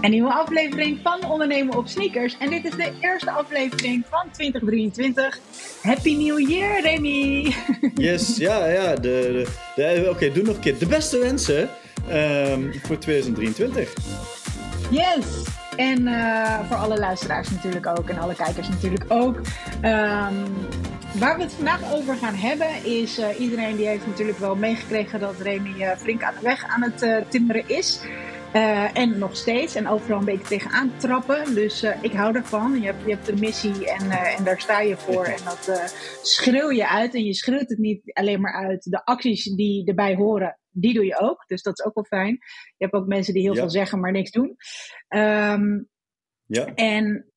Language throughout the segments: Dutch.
Een nieuwe aflevering van Ondernemen op Sneakers. En dit is de eerste aflevering van 2023. Happy New Year, Remy! Yes, ja, ja. De, de, Oké, doe nog een keer. De beste wensen um, voor 2023. Yes! En uh, voor alle luisteraars natuurlijk ook en alle kijkers natuurlijk ook. Um, waar we het vandaag over gaan hebben is... Uh, iedereen die heeft natuurlijk wel meegekregen dat Remy uh, flink aan de weg aan het timmeren is... Uh, en nog steeds. En overal een beetje tegenaan trappen. Dus uh, ik hou ervan. Je hebt, je hebt een missie en, uh, en daar sta je voor. En dat schreeuw je uit. En je schreeuwt het niet alleen maar uit. De acties die erbij horen, die doe je ook. Dus dat is ook wel fijn. Je hebt ook mensen die heel ja. veel zeggen, maar niks doen. Um, ja. En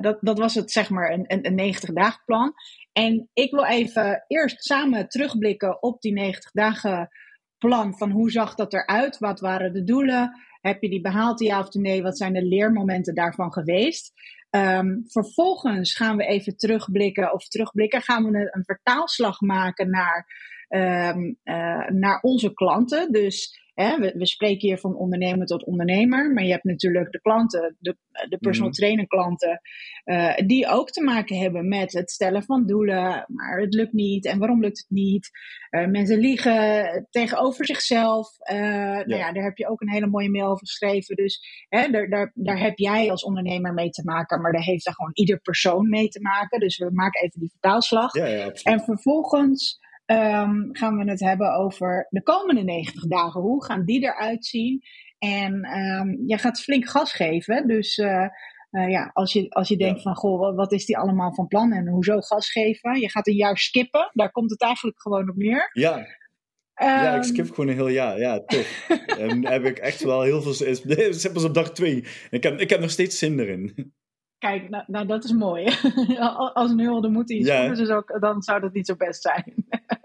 dat, dat was het, zeg maar, een, een, een 90 dagen plan. En ik wil even eerst samen terugblikken op die 90 dagen plan van hoe zag dat eruit? Wat waren de doelen? Heb je die behaald, ja of nee? Wat zijn de leermomenten daarvan geweest? Um, vervolgens gaan we even terugblikken, of terugblikken, gaan we een, vertaalslag maken naar, um, uh, naar onze klanten. Dus Hè, we, we, spreken hier van ondernemer tot ondernemer, maar je hebt natuurlijk de klanten, de, de personal mm. trainer klanten, uh, die ook te maken hebben met het stellen van doelen, maar het lukt niet en waarom lukt het niet? Uh, mensen liegen tegenover zichzelf. Uh, ja. Nou ja, daar heb je ook een hele mooie mail over geschreven. Dus hè, daar, daar, daar heb jij als ondernemer mee te maken, maar daar heeft daar gewoon ieder persoon mee te maken. Dus we maken even die vertaalslag. Ja, ja, en vervolgens um, gaan we het hebben over de komende 90 dagen. Hoe gaan die eruit zien? En um, je gaat flink gas geven. Dus uh, uh, ja, als je, als je denkt ja. van, goh, wat is die allemaal van plan en hoezo gas geven? Je gaat een jaar skippen. Daar komt het eigenlijk gewoon op neer. Ja. Ja, ik skip gewoon een heel jaar. Ja, tof. en heb ik echt wel heel veel... Zit pas op dag twee. Ik heb, ik heb nog steeds zin erin. Kijk, nou, nou, dat is mooi. Als nu al de moed in je dus ook, dan zou dat niet zo best zijn.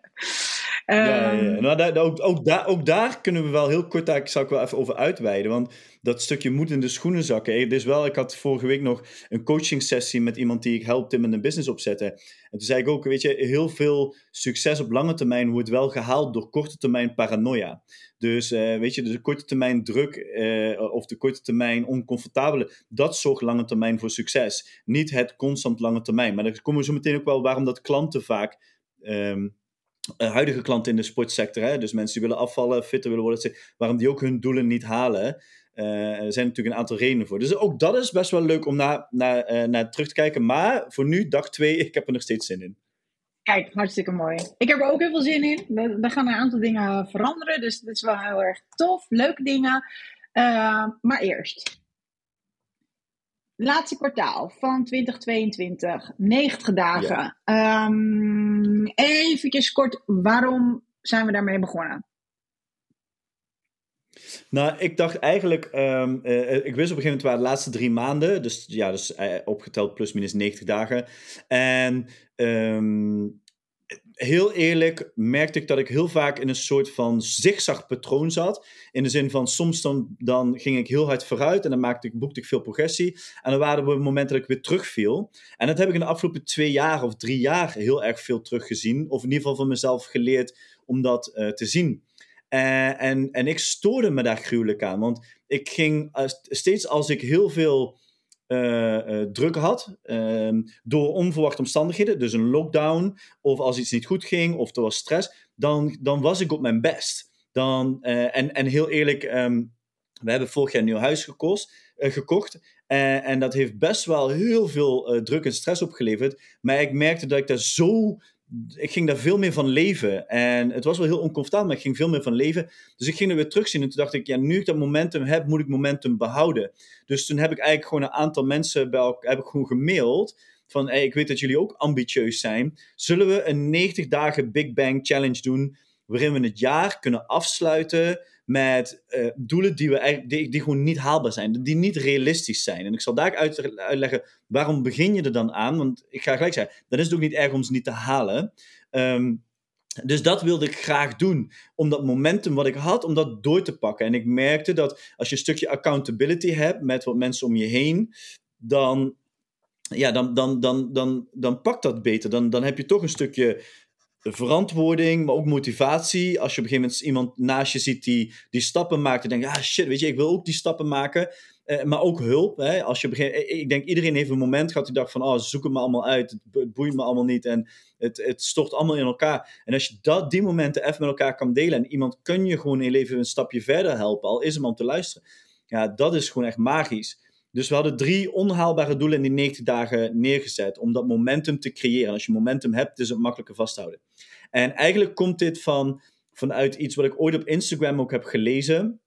Ja, ja. Ehm, nou, daar, ook, ook, daar, ook daar kunnen we wel heel kort, daar zal ik wel even over uitweiden. Want dat stukje moed in de schoenen zakken. Dus wel, ik had vorige week nog een coaching sessie met iemand die ik helpte met een business opzetten. En toen zei ik ook, weet je, heel veel succes op lange termijn wordt wel gehaald door korte termijn paranoia. Dus uh, weet je, de korte termijn druk uh, of de korte termijn oncomfortabele, dat zorgt lange termijn voor succes. Niet het constant lange termijn. Maar dan komen we zo meteen ook wel waarom dat klanten vaak. Um, uh, huidige klanten in de sportsector, hè, dus mensen die willen afvallen, fitter willen worden, waarom die ook hun doelen niet halen. Uh, er zijn natuurlijk een aantal redenen voor. Dus ook dat is best wel leuk om naar, naar, terug te kijken. Maar voor nu, dag twee, ik heb er nog steeds zin in. Kijk, hartstikke mooi. Ik heb er ook heel veel zin in. Er gaan een aantal dingen veranderen, dus dat is wel heel erg tof. Leuke dingen. Maar eerst, laatste kwartaal van 2022, 90 dagen. Ja. Um, even kort, waarom zijn we daarmee begonnen? Nou, ik dacht eigenlijk, um, uh, ik wist op een gegeven moment waren de laatste drie maanden, dus ja, dus uh, opgeteld plus minus 90 dagen. En um, heel eerlijk merkte ik dat ik heel vaak in een soort van zigzag-patroon zat. In de zin van soms dan, dan ging ik heel hard vooruit en dan maakte ik, boekte ik veel progressie. En dan waren er momenten dat ik weer terugviel. En dat heb ik in de afgelopen twee jaar of drie jaar heel erg veel teruggezien. Of in ieder geval van mezelf geleerd om dat uh, te zien. Uh, en, en ik stoorde me daar gruwelijk aan. Want ik ging uh, steeds als ik heel veel uh, druk had ehm, door onverwachte omstandigheden, dus een lockdown, of als iets niet goed ging, of was stress, dan, dan was ik op mijn best. Dan, uh, en, en heel eerlijk, um, we hebben vorig jaar een nieuw huis gekost, gekocht. en dat heeft best wel heel veel druk en stress opgeleverd. Maar ik merkte dat ik daar zo ik ging daar veel meer van leven. En het was wel heel oncomfortabel, maar ik ging veel meer van leven. Dus ik ging er weer terugzien. En toen dacht ik, ja, nu ik dat momentum heb, moet ik momentum behouden. Dus toen heb ik eigenlijk gewoon een aantal mensen bij elkaar, heb ik gewoon gemaild. Van, ik weet dat jullie ook ambitieus zijn. Zullen we een 90 dagen Big Bang Challenge doen, waarin we het jaar kunnen afsluiten met uh, doelen die, we die, die, gewoon niet haalbaar zijn, die niet realistisch zijn. En ik zal daar uit, uitleggen waarom begin je er dan aan, want ik ga gelijk zeggen, dan is het ook niet erg om ze niet te halen. Um, dus dat wilde ik graag doen, om dat momentum wat ik had, om dat door te pakken. En ik merkte dat als je een stukje accountability hebt met wat mensen om je heen, dan, ja, dan, dan, dan, dan, dan pakt dat beter. Dan, dan heb je toch een stukje verantwoording, maar ook motivatie. Als je op een gegeven moment iemand naast je ziet die, die stappen maakt, en denkt, ah shit, weet je, ik wil ook die stappen maken. Uh, maar ook hulp. Hè? Als je begint, ik denk iedereen heeft een moment gehad die dacht van, oh, ze zoeken me allemaal uit, het boeit me allemaal niet en het, het stort allemaal in elkaar. En als je dat, die momenten even met elkaar kan delen en iemand kun je gewoon in je leven een stapje verder helpen, al is hem om te luisteren. Ja, dat is gewoon echt magisch. Dus we hadden drie onhaalbare doelen in die 90 dagen neergezet om dat momentum te creëren. als je momentum hebt, is het makkelijker vasthouden. En eigenlijk komt dit van, vanuit iets wat ik ooit op Instagram ook heb gelezen.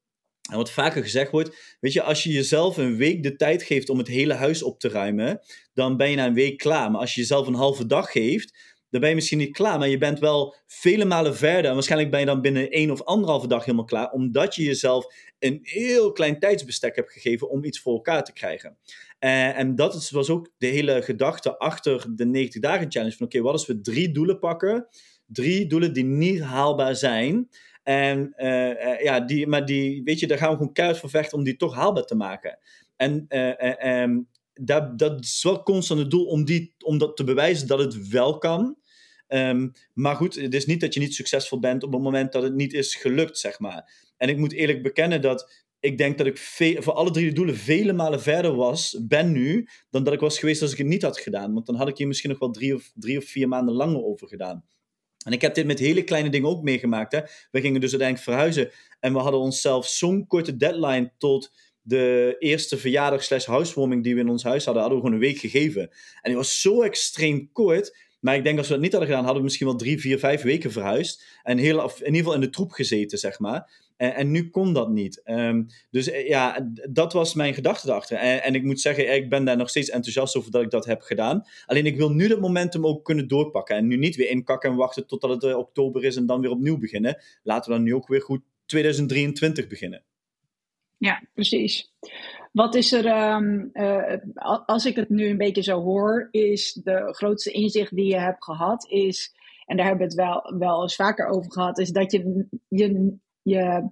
En wat vaker gezegd wordt, weet je, als je jezelf een week de tijd geeft om het hele huis op te ruimen, dan ben je na een week klaar. Maar als je jezelf een halve dag geeft, dan ben je misschien niet klaar, maar je bent wel vele malen verder. En waarschijnlijk ben je dan binnen één of anderhalve dag helemaal klaar, omdat je jezelf een heel klein tijdsbestek hebt gegeven om iets voor elkaar te krijgen. Uh, en dat was ook de hele gedachte achter de 90 dagen challenge. Van oké, wat als we drie doelen pakken? Drie doelen die niet haalbaar zijn. En uh, ja, die, maar die, weet je, daar gaan we gewoon keihard voor vechten om die toch haalbaar te maken. En um, dat, dat is wel constant het doel om, die, om dat te bewijzen dat het wel kan. Um, maar goed, het is niet dat je niet succesvol bent op het moment dat het niet is gelukt, zeg maar. En ik moet eerlijk bekennen dat ik denk dat ik voor alle drie de doelen vele malen verder was, ben nu, dan dat ik was geweest als ik het niet had gedaan. Want dan had ik hier misschien nog wel drie of, of vier maanden langer over gedaan. En ik heb dit met hele kleine dingen ook meegemaakt. Hè. We gingen dus uiteindelijk verhuizen. En we hadden onszelf zo'n korte deadline tot de eerste verjaardag slash housewarming die we in ons huis hadden, hadden we gewoon een week gegeven. En die was zo extreem kort. Maar ik denk als we dat niet hadden gedaan, hadden we misschien wel drie, vier, vijf weken verhuisd. En heel, in ieder geval in de troep gezeten, zeg maar. En, en nu kon dat niet. Um, dus eh, ja, dat was mijn gedachte erachter. En, en, ik moet zeggen, ik ben daar nog steeds enthousiast over dat ik dat heb gedaan. Alleen ik wil nu dat momentum ook kunnen doorpakken. En nu niet weer inkakken en wachten totdat het uh, oktober is en dan weer opnieuw beginnen. Laten we dan nu ook weer goed 2023 beginnen. Ja, precies. Wat is er, um, uh, als ik het nu een beetje zo hoor, is de grootste inzicht die je hebt gehad, is, en daar hebben we het wel, wel eens vaker over gehad, is dat je, je, je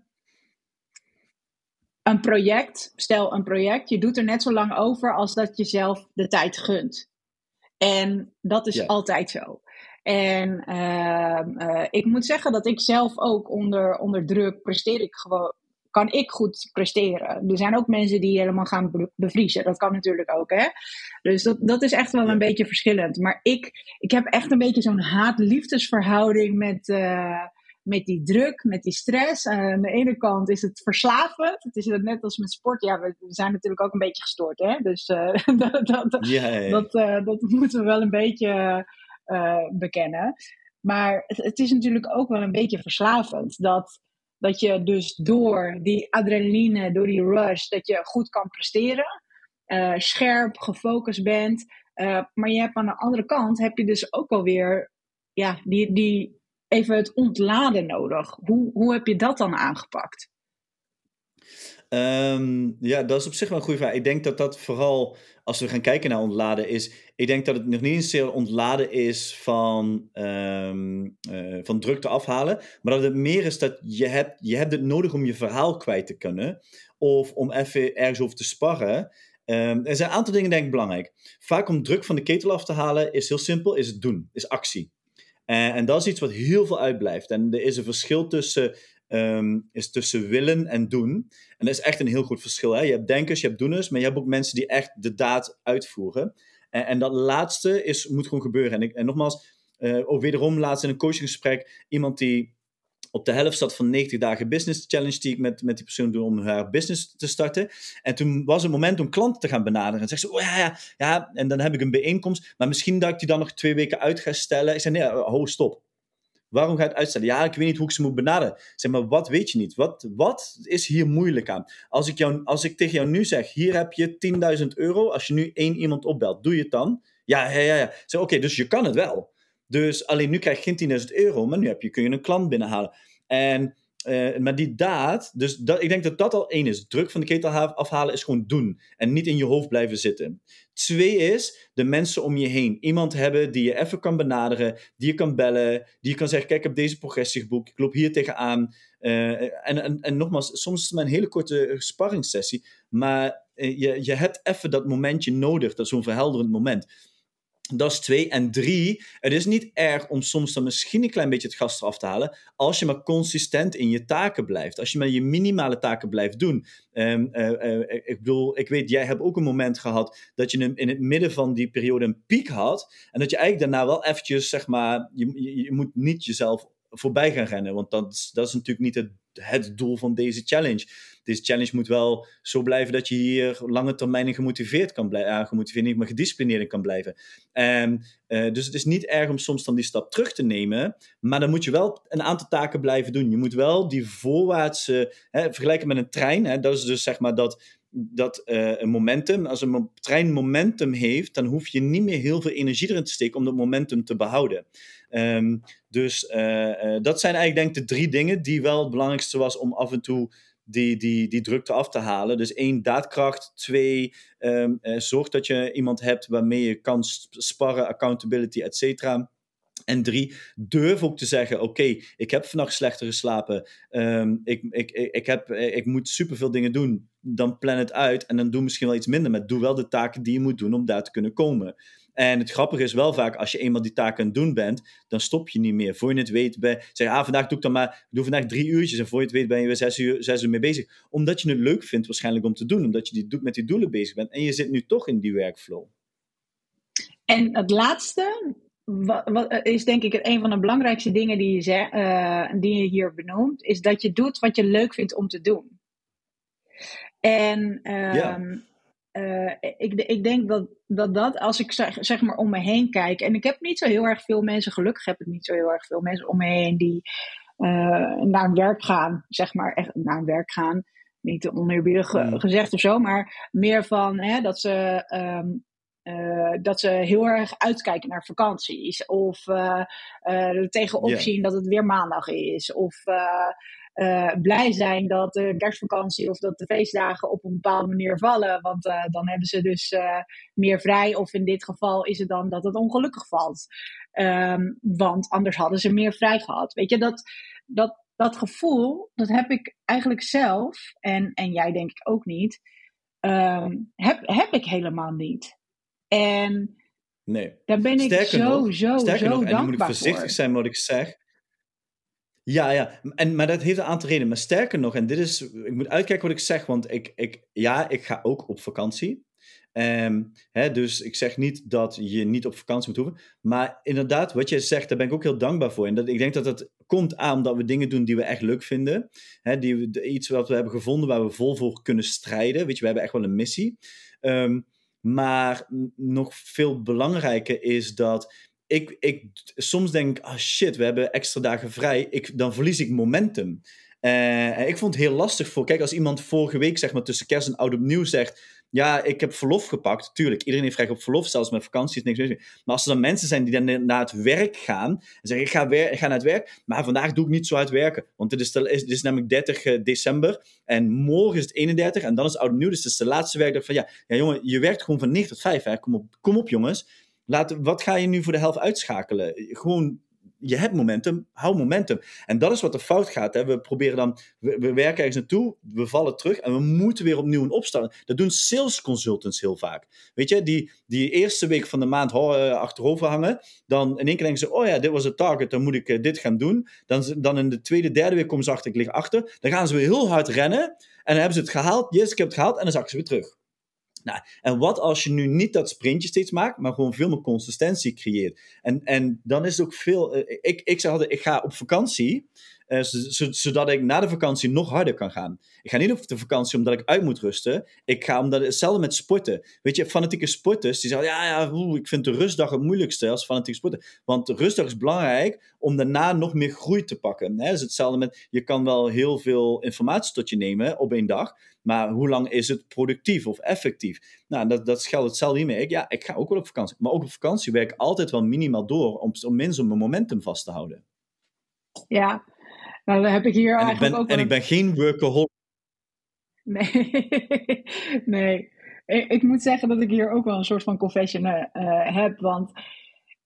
een project, stel een project, je doet er net zo lang over als dat je zelf de tijd gunt. En dat is altijd zo. En uh, uh, ik moet zeggen dat ik zelf ook onder, onder druk presteer ik gewoon kan ik goed presteren. Er zijn ook mensen die helemaal gaan bevriezen. Dat kan natuurlijk ook, hè. Dus dat, dat is echt wel een beetje verschillend. Maar ik, ik heb echt een beetje zo'n haat-liefdesverhouding met, uh, met die druk, met die stress. Uh, aan de ene kant is het verslavend. Het is net als met sport. Ja, we, zijn natuurlijk ook een beetje gestoord, hè. Dus uh, dat, dat, dat, dat moeten we wel een beetje bekennen. Maar het, het is natuurlijk ook wel een beetje verslavend. Dat dat je dus door die adrenaline, door die rush, dat je goed kan presteren. Uh, scherp, gefocust bent. Uh, maar je hebt aan de andere kant, heb je dus ook alweer ja, die, die, even het ontladen nodig. Hoe, hoe heb je dat dan aangepakt? Um, ja, dat is op zich wel een goede vraag. Ik denk dat dat vooral, als we gaan kijken naar ontladen, is. Ik denk dat het nog niet eens ontladen is van, um, uh, van drukte afhalen. Maar dat het meer is dat je hebt, je hebt het nodig om je verhaal kwijt te kunnen. Of om even ergens over te sparren. Um, er zijn een aantal dingen denk ik belangrijk. Vaak om druk van de ketel af te halen is heel simpel, is het doen, is actie. En, en dat is iets wat heel veel uitblijft. En er is een verschil tussen um, is tussen willen en doen. En dat is echt een heel goed verschil. Hè? Je hebt denkers, je hebt doeners, maar je hebt ook mensen die echt de daad uitvoeren. En, en dat laatste is, moet gewoon gebeuren. En, ik, en nogmaals, uh, ook wederom laatst in een coachinggesprek, iemand die op de helft zat van 90 dagen business challenge die ik met, met die persoon doe om haar business te starten. En toen was het moment om klanten te gaan benaderen. En zegt ze, oh ja, ja, ja, en dan heb ik een bijeenkomst, maar misschien dat ik die dan nog twee weken uit ga stellen. Ik zei, nee, ho, stop. Waarom ga je het uitstellen? Ja, ik weet niet hoe ik ze moet benaderen. Zeg maar, wat weet je niet? Wat, wat is hier moeilijk aan? Als ik, jou, als ik tegen jou nu zeg, hier heb je 10.000 euro. Als je nu één iemand opbelt, doe je het dan? Ja, ja, ja. ja. Zeg, oké, dus je kan het wel. Dus alleen nu krijg je geen 10.000 euro, maar nu heb je, kun je een klant binnenhalen. En uh, maar die daad, dus dat, ik denk dat dat al één is. Druk van de ketel afhalen is gewoon doen. En niet in je hoofd blijven zitten. Twee is de mensen om je heen. Iemand hebben die je even kan benaderen, die je kan bellen, die je kan zeggen: Kijk, ik heb deze progressie geboekt, ik loop hier tegenaan. Uh, en, en, nogmaals, soms is het maar een hele korte sparringssessie, maar uh, je, je hebt even dat momentje nodig, dat zo'n verhelderend moment. Dat is twee. En drie, het is niet erg om soms dan misschien een klein beetje het gas eraf te halen. Als je maar consistent in je taken blijft. Als je maar je minimale taken blijft doen. Um, ik bedoel, ik weet, jij hebt ook een moment gehad dat je in het midden van die periode een piek had. En dat je eigenlijk daarna wel eventjes, zeg maar, je, je, je moet niet jezelf voorbij gaan rennen. Want dat is, dat is natuurlijk niet het, het doel van deze challenge. Deze challenge moet wel zo blijven dat je hier lange termijn gemotiveerd kan blijven. Gemotiveerd niet, maar gedisciplineerd kan blijven. En, uh, dus het is niet erg om soms dan die stap terug te nemen. Maar dan moet je wel een aantal taken blijven doen. Je moet wel die voorwaartse, hè, vergelijken met een trein. Hè, dat is dus zeg maar dat dat uh, een momentum, als een trein momentum heeft, dan hoef je niet meer heel veel energie erin te steken om dat momentum te behouden. Um, dus uh, uh, dat zijn eigenlijk denk ik de drie dingen die wel het belangrijkste was om af en toe die, die, die drukte af te halen. Dus één, daadkracht. Twee, um, zorg dat je iemand hebt waarmee je kan sparren, accountability, et cetera. En drie, durf ook te zeggen: Oké, ik heb vannacht slechter geslapen. Um, ik, ik, ik, heb, ik moet superveel dingen doen. Dan plan het uit en dan doe misschien wel iets minder. Maar doe wel de taken die je moet doen om daar te kunnen komen. En het grappige is wel vaak, als je eenmaal die taken aan het doen bent, dan stop je niet meer. Voor je het weet, bij, zeg ah, vandaag doe ik dan maar, ik doe vandaag drie uurtjes. En voor je het weet ben je weer zes uur, zes uur mee bezig. Omdat je het leuk vindt waarschijnlijk om te doen. Omdat je die, met die doelen bezig bent. En je zit nu toch in die workflow. En het laatste, wat, wat, is denk ik een van de belangrijkste dingen die je, zeg, uh, die je hier benoemt, is dat je doet wat je leuk vindt om te doen. En um, ja. Uh, ik, ik, denk dat, dat dat, als ik zeg, zeg, maar om me heen kijk, en ik heb niet zo heel erg veel mensen, gelukkig heb ik niet zo heel erg veel mensen om me heen die uh, naar een werk gaan, zeg maar, echt naar een werk gaan. Niet oneerbiedig mm. gezegd of zo, maar meer van hè, dat ze. Um, uh, dat ze heel erg uitkijken naar vakanties. Of er tegenop yeah. zien dat het weer maandag is. Of uh, blij zijn dat de kerstvakantie of dat de feestdagen op een bepaalde manier vallen. Want uh, dan hebben ze dus uh, meer vrij. Of in dit geval is het dan dat het ongelukkig valt. Um, want anders hadden ze meer vrij gehad. Weet je, dat, dat, dat gevoel, dat heb ik eigenlijk zelf. En, en jij denk ik ook niet. Um, heb, heb ik helemaal niet. En nee. daar ben ik sterker zo, nog, zo, sterker zo nog, dankbaar en moet ik voorzichtig voor. zijn wat ik zeg. Ja, ja. En, maar dat heeft een aantal redenen. Maar sterker nog, en dit is, ik moet uitkijken wat ik zeg, want ik, ik, ja, ik ga ook op vakantie. Um, hè, dus ik zeg niet dat je niet op vakantie moet hoeven. Maar inderdaad, wat je zegt, daar ben ik ook heel dankbaar voor. En dat, ik denk dat dat komt aan omdat we dingen doen die we echt leuk vinden. Hè, die iets wat we hebben gevonden waar we vol voor kunnen strijden. Weet je, we hebben echt wel een missie. Um, maar nog veel belangrijker is dat ik, ik soms denk, ah shit, we hebben extra dagen vrij. Ik, dan verlies ik momentum. Uh, ik vond het heel lastig voor. Kijk, als iemand vorige week, zeg maar, tussen kerst en oud opnieuw zegt. Ja, ik heb verlof gepakt. Tuurlijk, iedereen heeft recht op verlof, zelfs met vakantie is niks meer. Maar als er dan mensen zijn die dan naar het werk gaan. En zeggen: ik ga, wer- ik ga naar het werk, maar vandaag doe ik niet zo uit werken. Want dit is, is namelijk 30 december. En morgen is het 31. En dan is oud opnieuw. Dus het is de laatste werkdag van: ja, ja, jongen, je werkt gewoon van 9 tot 5. Hè. Kom, op, kom op, jongens. Laat, wat ga je nu voor de helft uitschakelen? Gewoon, je hebt momentum, hou momentum. En dat is wat er fout gaat. Hè. We proberen dan, we, we, werken ergens naartoe, we vallen terug en we moeten weer opnieuw een opstarten. Dat doen sales consultants heel vaak. Weet je, die, die eerste week van de maand oh, achterover hangen, dan in één keer denken ze, oh ja, dit was het target, dan moet ik uh, dit gaan doen. Dan, dan in de tweede, derde week komen ze achter, ik lig achter. Dan gaan ze weer heel hard rennen en dan hebben ze het gehaald. Yes, ik heb het gehaald en dan zakken ze weer terug. Nou, en wat als je nu niet dat sprintje steeds maakt, maar gewoon veel meer consistentie creëert? En, en dan is het ook veel. Uh, ik, ik zeg altijd: ik ga op vakantie, uh, zodat ik na de vakantie nog harder kan gaan. Ik ga niet op de vakantie omdat ik uit moet rusten. Ik ga omdat hetzelfde met sporten. Weet je, fanatieke sporters die zeggen: ja, ja, oe, ik vind de rustdag het moeilijkste als fanatieke sporten. Want de rustdag is belangrijk om daarna nog meer groei te pakken. Dus hetzelfde met: je kan wel heel veel informatie tot je nemen op één dag. Maar hoe lang is het productief of effectief? Nou, dat, dat geldt hetzelfde hiermee. Ik, ja, ik ga ook wel op vakantie. Maar ook op vakantie werk ik altijd wel minimaal door om, om minstens mijn momentum vast te houden. Ja, nou dan heb ik hier en eigenlijk ik ben, ook En ik ben geen workaholic. Nee, nee. Ik, ik, moet zeggen dat ik hier ook wel een soort van confession uh, heb. Want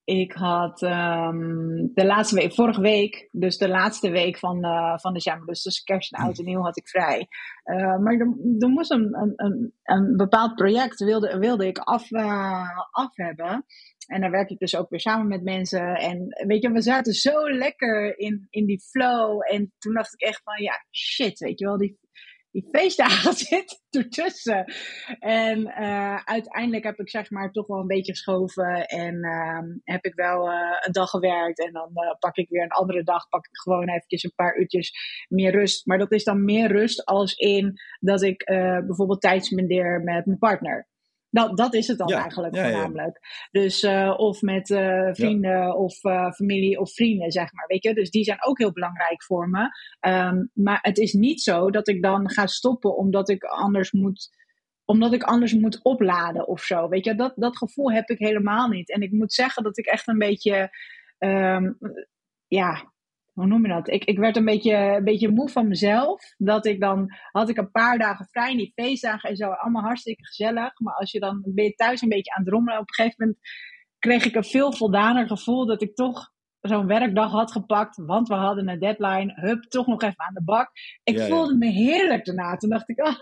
ik had um, de laatste week, vorige week, dus de laatste week van, uh, van december, dus tussen kerst en oud en nieuw had ik vrij. Uh, maar er, er moest een, een, een, een, bepaald project wilde, wilde ik af, uh, af hebben. En daar werk ik dus ook weer samen met mensen. En weet je, we zaten zo lekker in, in die flow. En toen dacht ik echt van, ja, shit, weet je wel, die die feestdagen zitten ertussen. En uh, uiteindelijk heb ik zeg maar toch wel een beetje geschoven. En uh, heb ik wel uh, een dag gewerkt. En dan uh, pak ik weer een andere dag. Pak ik gewoon eventjes een paar uurtjes meer rust. Maar dat is dan meer rust als in dat ik bijvoorbeeld tijd spendeer met mijn partner. Dat, dat is het dan eigenlijk voornamelijk. Dus uh, of met uh, vrienden of uh, familie of vrienden, zeg maar. Weet je? Dus die zijn ook heel belangrijk voor me. Um, maar het is niet zo dat ik dan ga stoppen omdat ik anders moet, omdat ik anders moet opladen of zo. Weet je, dat, dat gevoel heb ik helemaal niet. En ik moet zeggen dat ik echt een beetje. Um, ja, hoe noem je dat? Ik, ik werd een beetje, een beetje moe van mezelf. Dat ik dan had ik een paar dagen vrij, die feestdagen en zo, allemaal hartstikke gezellig. Maar als je dan ben je thuis een beetje aan het rommelen, op een gegeven moment kreeg ik een veel voldaner gevoel dat ik toch zo'n werkdag had gepakt, want we hadden een deadline. Hup, toch nog even aan de bak. Ik voelde me heerlijk daarna. Toen dacht ik, oh,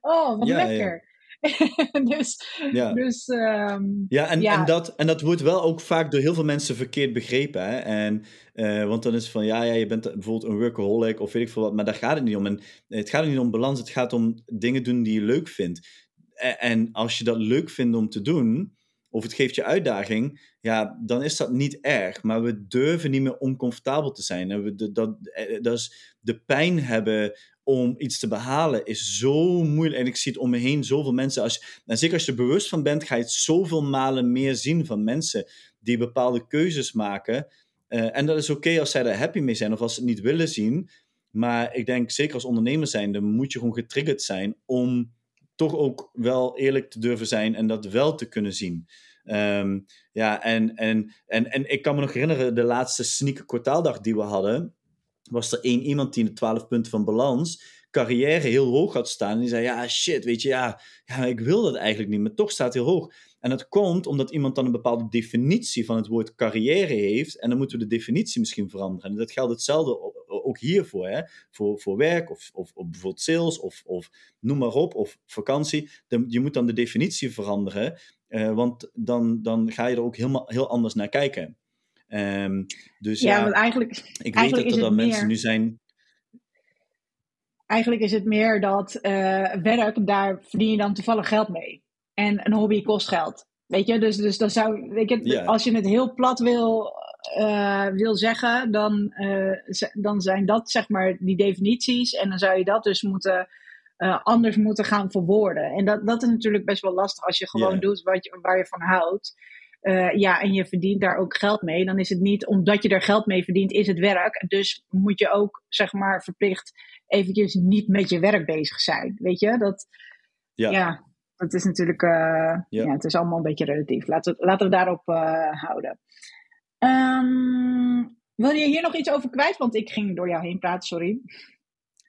oh wat lekker. dus, ja, dus, um, ja, en, En, dat, en dat wordt wel ook vaak door heel veel mensen verkeerd begrepen. Hè? En, uh, want dan is het van, ja, ja, je bent bijvoorbeeld een workaholic of weet ik veel wat, maar daar gaat het niet om. En het gaat niet om balans, het gaat om dingen doen die je leuk vindt. En, en als je dat leuk vindt om te doen, of het geeft je uitdaging, ja, dan is dat niet erg. Maar we durven niet meer oncomfortabel te zijn. En we, dat, dat, eh, dat is de pijn hebben om iets te behalen is zo moeilijk. En ik zie het om me heen zoveel mensen. Als, en zeker als je er bewust van bent, ga je het zoveel malen meer zien van mensen die bepaalde keuzes maken. Uh, en dat is oké als zij er happy mee zijn of als ze het niet willen zien. Maar ik denk, zeker als ondernemer zijnde, moet je gewoon getriggerd zijn om toch ook wel eerlijk te durven zijn en dat wel te kunnen zien. Um, ja, en, en, en, en ik kan me nog herinneren, de laatste sneaker kwartaaldag die we hadden was er één iemand die in de 12 punten van balans carrière heel hoog had staan. En die zei, ja, shit, weet je, ja, ja, ik wil dat eigenlijk niet, maar toch staat heel hoog. En dat komt omdat iemand dan een bepaalde definitie van het woord carrière heeft. En dan moeten we de definitie misschien veranderen. En dat geldt hetzelfde ook hiervoor. Hè? Voor, voor werk of, of, bijvoorbeeld sales of, of noem maar op, of vakantie. je moet dan de definitie veranderen. Uh, want dan, dan ga je er ook helemaal, heel anders naar kijken. Um, dus ja, ja, want eigenlijk, ik weet dat er dan mensen nu zijn. Eigenlijk is het meer dat uh, werk, daar verdien je dan toevallig geld mee. En een hobby kost geld. Weet je, dus, dus dan zou, weet je, als je het heel plat wil, uh, wil zeggen, dan, uh, dan zijn dat zeg maar die definities. En dan zou je dat dus moeten, anders moeten gaan verwoorden. En dat, dat is natuurlijk best wel lastig als je gewoon doet wat je, waar je van houdt. Uh, ja, en je verdient daar ook geld mee, dan is het niet omdat je er geld mee verdient, is het werk. Dus moet je ook, zeg maar, verplicht eventjes niet met je werk bezig zijn. Weet je, dat, ja, ja dat is natuurlijk, uh, ja. ja. het is allemaal een beetje relatief. Laten we, laten we daarop uh, houden. Um, wil je hier nog iets over kwijt? Want ik ging door jou heen praten, sorry.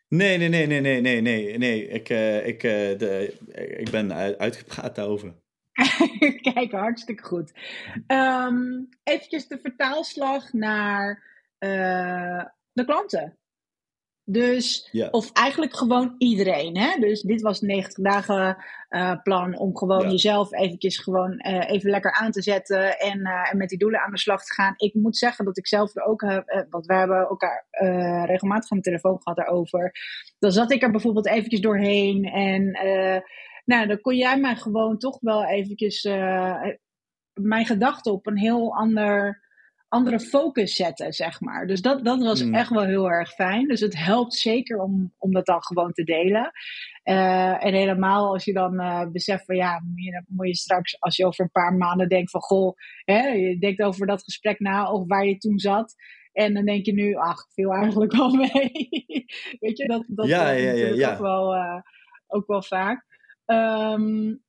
Nee, nee, nee, nee, nee, nee, nee. nee. Ik, ik, de, ik ben uitgepraat daarover. Kijk, hartstikke goed. Um, eventjes de vertaalslag naar uh, de klanten. Dus, of eigenlijk gewoon iedereen. Hè? Dus dit was 90 dagen uh, plan om gewoon jezelf eventjes gewoon uh, even lekker aan te zetten en, uh, en met die doelen aan de slag te gaan. Ik moet zeggen dat ik zelf er ook heb, want we hebben elkaar regelmatig aan de telefoon gehad daarover. Dan zat ik er bijvoorbeeld eventjes doorheen en nou, dan kon jij mij gewoon toch wel eventjes uh, mijn gedachten op een heel ander, andere focus zetten, zeg maar. Dus dat, dat was mm. echt wel heel erg fijn. Dus het helpt zeker om, om dat dan gewoon te delen. Uh, en helemaal als je dan uh, beseft van ja, moet je, moet je straks, als je over een paar maanden denkt van goh, hè, je denkt over dat gesprek na of waar je toen zat. En dan denk je nu, ach, viel eigenlijk wel mee. Weet je, dat, dat ja, ja, ja, ja. Ook, wel, uh, ook wel vaak. Um,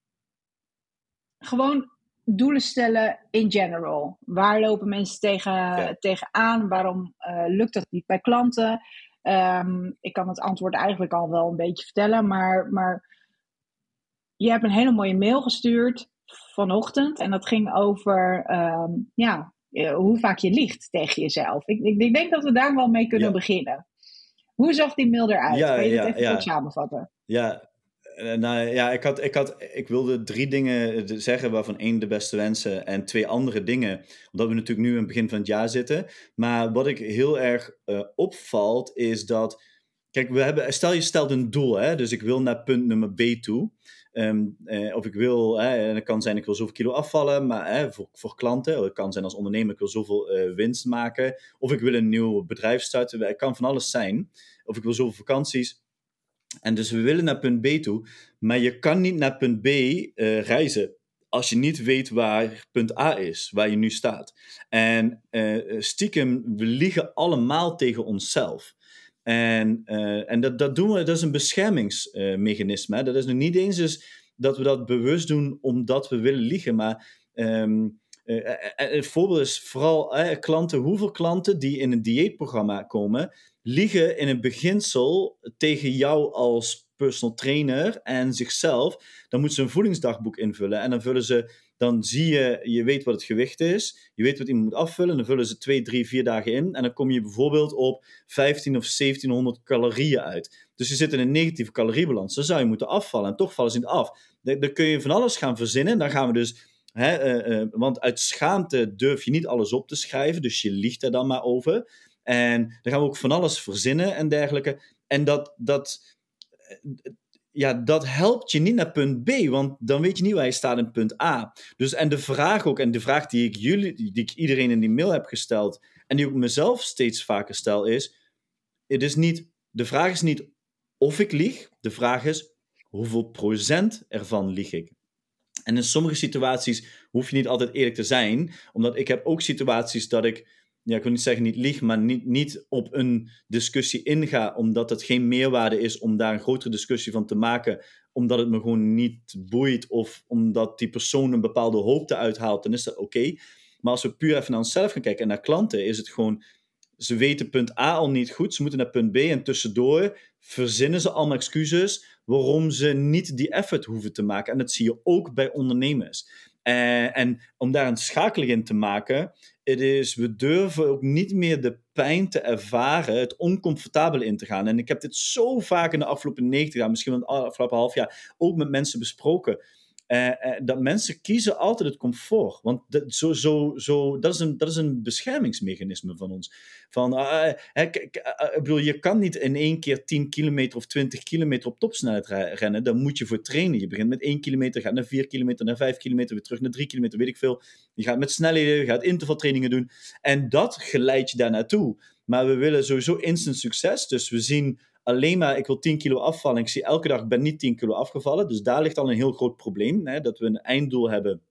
gewoon doelen stellen in general. Waar lopen mensen tegen, ja. tegenaan? Waarom uh, lukt dat niet bij klanten? Um, ik kan het antwoord eigenlijk al wel een beetje vertellen, maar, maar je hebt een hele mooie mail gestuurd vanochtend en dat ging over um, ja, hoe vaak je liegt tegen jezelf. Ik, ik, ik, denk dat we daar wel mee kunnen beginnen. Hoe zag die mail eruit? Ja, kan je het even samenvatten? Ja, nou ja, ik, had, ik, had, ik wilde drie dingen zeggen, waarvan één de beste wensen en twee andere dingen, omdat we natuurlijk nu in het begin van het jaar zitten. Maar wat ik heel erg opvalt, is dat, kijk, we hebben, stel je stelt een doel, hè, dus ik wil naar punt nummer B toe. Ehm, eh, of ik wil, hè, en kan zijn ik wil zoveel kilo afvallen, maar hè, voor, voor klanten, het kan zijn als ondernemer ik wil zoveel winst maken, of ik wil een nieuw bedrijf starten, het kan van alles zijn, of ik wil zoveel vakanties. En dus we willen naar punt B toe, maar je kan niet naar punt B uh, reizen als je niet weet waar punt A is, waar je nu staat. En uh, stiekem, we liegen allemaal tegen onszelf. En, uh, en dat, dat doen we, dat is een beschermingsmechanisme. dat is nog niet eens dus dat we dat bewust doen omdat we willen liegen, maar um, het voorbeeld is vooral klanten, hoeveel klanten die in een dieetprogramma komen, liegen in het beginsel tegen jou als personal trainer en zichzelf. Dan moeten ze een voedingsdagboek invullen. En dan vullen ze, dan zie je, je weet wat het gewicht is. Je weet wat iemand moet afvullen. Dan vullen ze twee, drie, vier dagen in. En dan kom je bijvoorbeeld op 15 of 1700 calorieën uit. Dus je zit in een negatieve caloriebalans. Dan zou je moeten afvallen. En toch vallen ze niet af. Dan kun je van alles gaan verzinnen. Dan gaan we dus. Uh, uh, want uit schaamte durf je niet alles op te schrijven. Dus je liegt er dan maar over. En dan gaan we ook van alles verzinnen en dergelijke. En dat, dat, ja, dat helpt je niet naar punt B, want dan weet je niet waar je staat in punt A. Dus, en de vraag ook, en de vraag die ik, jullie, die ik iedereen in die mail heb gesteld, en die ik mezelf steeds vaker stel, is: het is niet, de vraag is niet of ik lieg, de vraag is hoeveel procent ervan lieg ik. En in sommige situaties hoef je niet altijd eerlijk te zijn, omdat ik heb ook situaties dat ik ja, ik wil niet zeggen niet lieg, maar niet, niet op een discussie inga, omdat het geen meerwaarde is om daar een grotere discussie van te maken, omdat het me gewoon niet boeit of omdat die persoon een bepaalde hoopte uithaalt, dan is dat oké. Maar als we puur even naar onszelf gaan kijken en naar klanten, is het gewoon, ze weten punt A al niet goed, ze moeten naar punt B en tussendoor verzinnen ze allemaal excuses waarom ze niet die effort hoeven te maken. En dat zie je ook bij ondernemers. Uh, en om daar een schakeling in te maken, is, we durven ook niet meer de pijn te ervaren, het oncomfortabele in te gaan. En ik heb dit zo vaak in de afgelopen 90 jaar, misschien wel het afgelopen half jaar, ook met mensen besproken. Uh, uh, dat mensen kiezen altijd het comfort. Want dat, zo, zo, zo, dat, is een, dat is een beschermingsmechanisme van ons. Van, uh, ik bedoel, je kan niet in één keer 10 kilometer of 20 kilometer op topsnelheid rennen. Daar moet je voor trainen. Je begint met 1 kilometer, gaat naar 4 kilometer, naar 5 kilometer, weer terug naar 3 kilometer, weet ik veel. Je gaat met snelheden, je gaat intervaltrainingen doen. En dat geleidt je daar naartoe. Maar we willen sowieso instant succes. Dus we zien alleen maar, ik wil 10 kilo afvallen. Ik zie elke dag, ik ben niet 10 kilo afgevallen. Dus daar ligt al een heel groot probleem. Hè, dat we een einddoel hebben.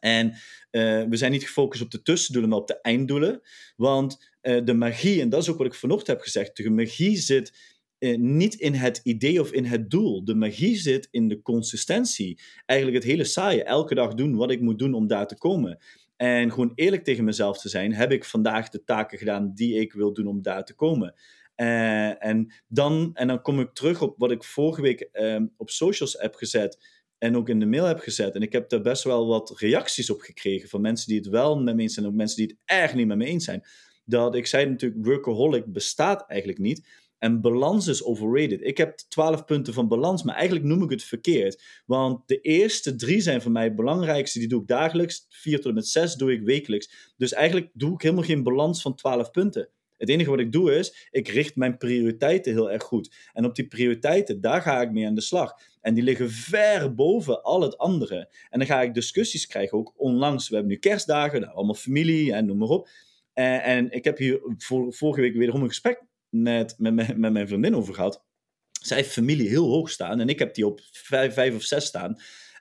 En uh, we zijn niet gefocust op de tussendoelen, maar op de einddoelen. Want uh, de magie, en dat is ook wat ik vanochtend heb gezegd, de magie zit uh, niet in het idee of in het doel. De magie zit in de consistentie. Eigenlijk het hele saaie. Elke dag doen wat ik moet doen om daar te komen. En gewoon eerlijk tegen mezelf te zijn, heb ik vandaag de taken gedaan die ik wil doen om daar te komen. Uh, en, dan, en dan kom ik terug op wat ik vorige week uh, op socials heb gezet en ook in de mail heb gezet. En ik heb daar best wel wat reacties op gekregen van mensen die het wel met me eens zijn en ook mensen die het erg niet met me eens zijn. Dat ik zei natuurlijk, workaholic bestaat eigenlijk niet. En balans is overrated. Ik heb 12 punten van balans, maar eigenlijk noem ik het verkeerd. Want de eerste drie zijn voor mij het belangrijkste. Die doe ik dagelijks. Vier tot en met zes doe ik wekelijks. Dus eigenlijk doe ik helemaal geen balans van 12 punten. Het enige wat ik doe is, ik richt mijn prioriteiten heel erg goed. En op die prioriteiten, daar ga ik mee aan de slag. En die liggen ver boven al het andere. En dan ga ik discussies krijgen, ook onlangs. We hebben nu kerstdagen, nou, allemaal familie en noem maar op. En, en ik heb hier vorige week wederom een gesprek met, met, met, mijn vriendin over gehad. Zij heeft familie heel hoog staan en ik heb die op vijf, vijf of zes staan.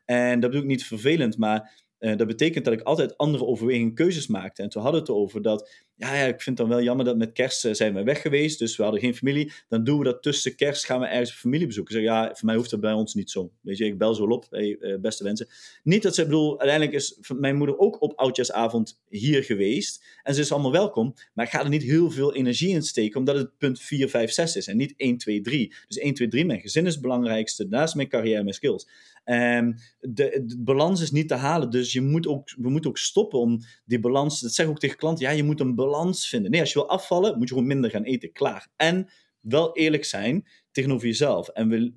En dat bedoel ik niet vervelend, maar uh, dat betekent dat ik altijd andere overwegingen keuzes maakte. En toen hadden we het over dat ja, ja, ik vind dan wel jammer dat met kerst uh, zijn we weg geweest, dus we hadden geen familie. Dan doen we dat tussen kerst, gaan we ergens familie bezoeken. Zeg, ja, voor mij hoeft dat bij ons niet zo. Weet je, ik bel zo op, hey, uh, beste wensen. Niet dat ze, bedoel, uiteindelijk is mijn moeder ook op oudjaarsavond hier geweest. En ze is allemaal welkom, maar ik ga er niet heel veel energie in steken, omdat het punt 4, 5, 6 is en niet 1, 2, 3. Dus 1, 2, 3, mijn gezin is het belangrijkste, naast mijn carrière, mijn skills. En de, balans is niet te halen. Dus je moet ook, we moeten ook stoppen om die balans. Dat zeg ik ook tegen klanten. Ja, je moet een balans vinden. Nee, als je wil afvallen, moet je gewoon minder gaan eten. Klaar. En wel eerlijk zijn tegenover jezelf. En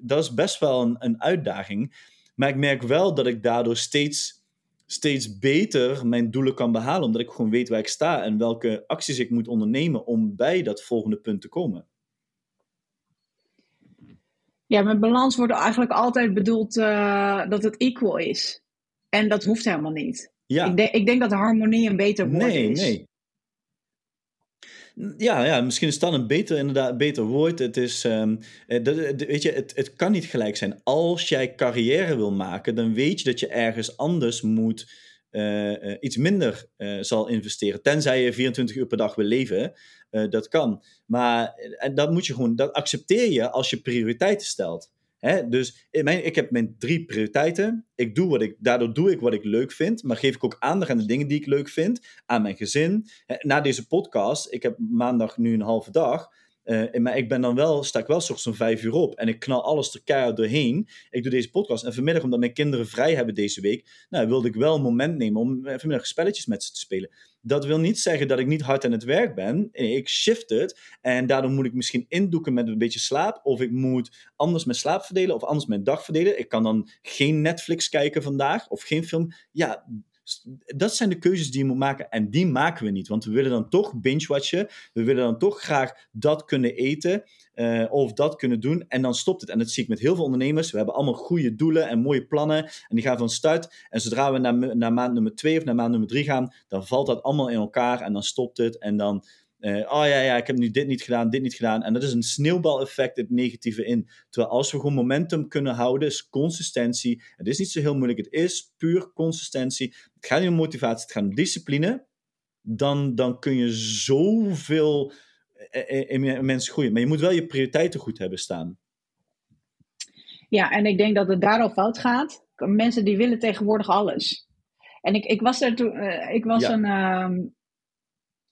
dat is best wel een, een uitdaging. Maar ik merk wel dat ik daardoor steeds, steeds beter mijn doelen kan behalen. Omdat ik gewoon weet waar ik sta en welke acties ik moet ondernemen om bij dat volgende punt te komen. Ja, met balans wordt eigenlijk altijd bedoeld uh, dat het equal is. En dat hoeft helemaal niet. Ja. Ik, denk, ik denk dat harmonie een beter woord nee, is. Nee, ja, ja, misschien is dat een beter, inderdaad, beter woord. Het is, um, weet je, het, het kan niet gelijk zijn. Als jij carrière wil maken, dan weet je dat je ergens anders moet, uh, iets minder uh, zal investeren. Tenzij je 24 uur per dag wil leven, dat kan. Maar en dat moet je gewoon, dat accepteer je als je prioriteiten stelt. Hè? Dus mijn, ik heb mijn drie prioriteiten. Ik doe wat ik, daardoor doe ik wat ik leuk vind, maar geef ik ook aandacht aan de dingen die ik leuk vind, aan mijn gezin. Na deze podcast, ik heb maandag nu een halve dag. Uh, maar ik ben dan wel, sta ik wel soms om vijf uur op en ik knal alles er keihard doorheen. Ik doe deze podcast en vanmiddag, omdat mijn kinderen vrij hebben deze week, nou, wilde ik wel een moment nemen om eh, vanmiddag spelletjes met ze te spelen. Dat wil niet zeggen dat ik niet hard aan het werk ben. Ik shift het en daardoor moet ik misschien indoeken met een beetje slaap. Of ik moet anders mijn slaap verdelen of anders mijn dag verdelen. Ik kan dan geen Netflix kijken vandaag of geen film. Ja, dat zijn de keuzes die je moet maken. En die maken we niet. Want we willen dan toch binge-watchen. We willen dan toch graag dat kunnen eten. Uh, of dat kunnen doen. En dan stopt het. En dat zie ik met heel veel ondernemers. We hebben allemaal goede doelen en mooie plannen. En die gaan van start. En zodra we naar, naar maand nummer twee of naar maand nummer drie gaan. Dan valt dat allemaal in elkaar. En dan stopt het. En dan uh, oh ja, ja, ik heb nu dit niet gedaan, dit niet gedaan. En dat is een sneeuwbaleffect, het negatieve in. Terwijl als we gewoon momentum kunnen houden, is consistentie. Het is niet zo heel moeilijk, het is puur consistentie. Het gaat niet om motivatie, het gaat om discipline. Dan, dan kun je zoveel eh, eh, in mensen groeien. Maar je moet wel je prioriteiten goed hebben staan. Ja, en ik denk dat het daar al fout gaat. Mensen die willen tegenwoordig alles. En ik, ik was er toen, uh, ik was een, uh,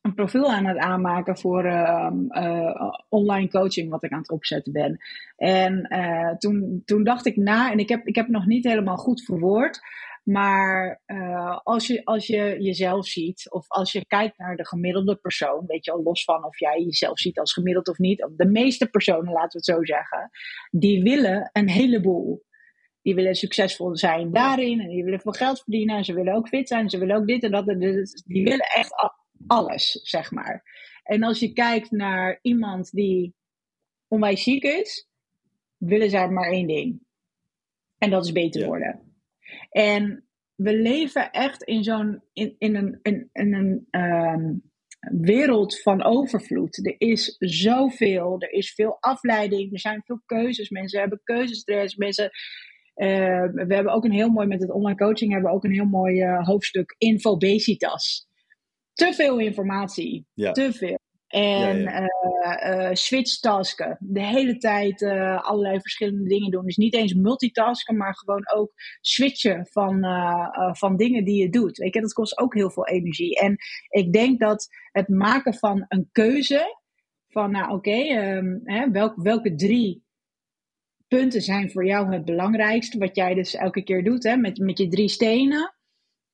een profiel aan het aanmaken voor ehm, eh, online coaching, wat ik aan het opzetten ben. En uh, toen, toen dacht ik na, en ik heb, ik heb het nog niet helemaal goed verwoord. Maar uh, als, je, als je jezelf ziet, of als je kijkt naar de gemiddelde persoon, weet je al los van of jij jezelf ziet als gemiddeld of niet, de meeste personen, laten we het zo zeggen, die willen een heleboel. Die willen succesvol zijn daarin en die willen veel geld verdienen en ze willen ook fit zijn, ze willen ook dit en dat. Die willen echt alles, zeg maar. En als je kijkt naar iemand die onwijs ziek is, willen zij maar één ding. En dat is beter worden. En we leven echt in zo'n in, in een, in, in een ehm, wereld van overvloed. Er is zoveel, er is veel afleiding, er zijn veel keuzes. Mensen hebben keuzestress, mensen. Uh, we hebben ook een heel mooi met het online coaching hebben we ook een heel mooi uh, hoofdstuk infobesitas te veel informatie. Te veel. En ja, ja. Uh, switchtasken. De hele tijd uh, allerlei verschillende dingen doen. Dus niet eens multitasken, maar gewoon ook switchen van, van dingen die je doet. Weet je, dat kost ook heel veel energie. En ik denk dat het maken van een keuze. Van nou oké, okay, um, welk, welke drie punten zijn voor jou het belangrijkste? Wat jij dus elke keer doet hè, met, met je drie stenen.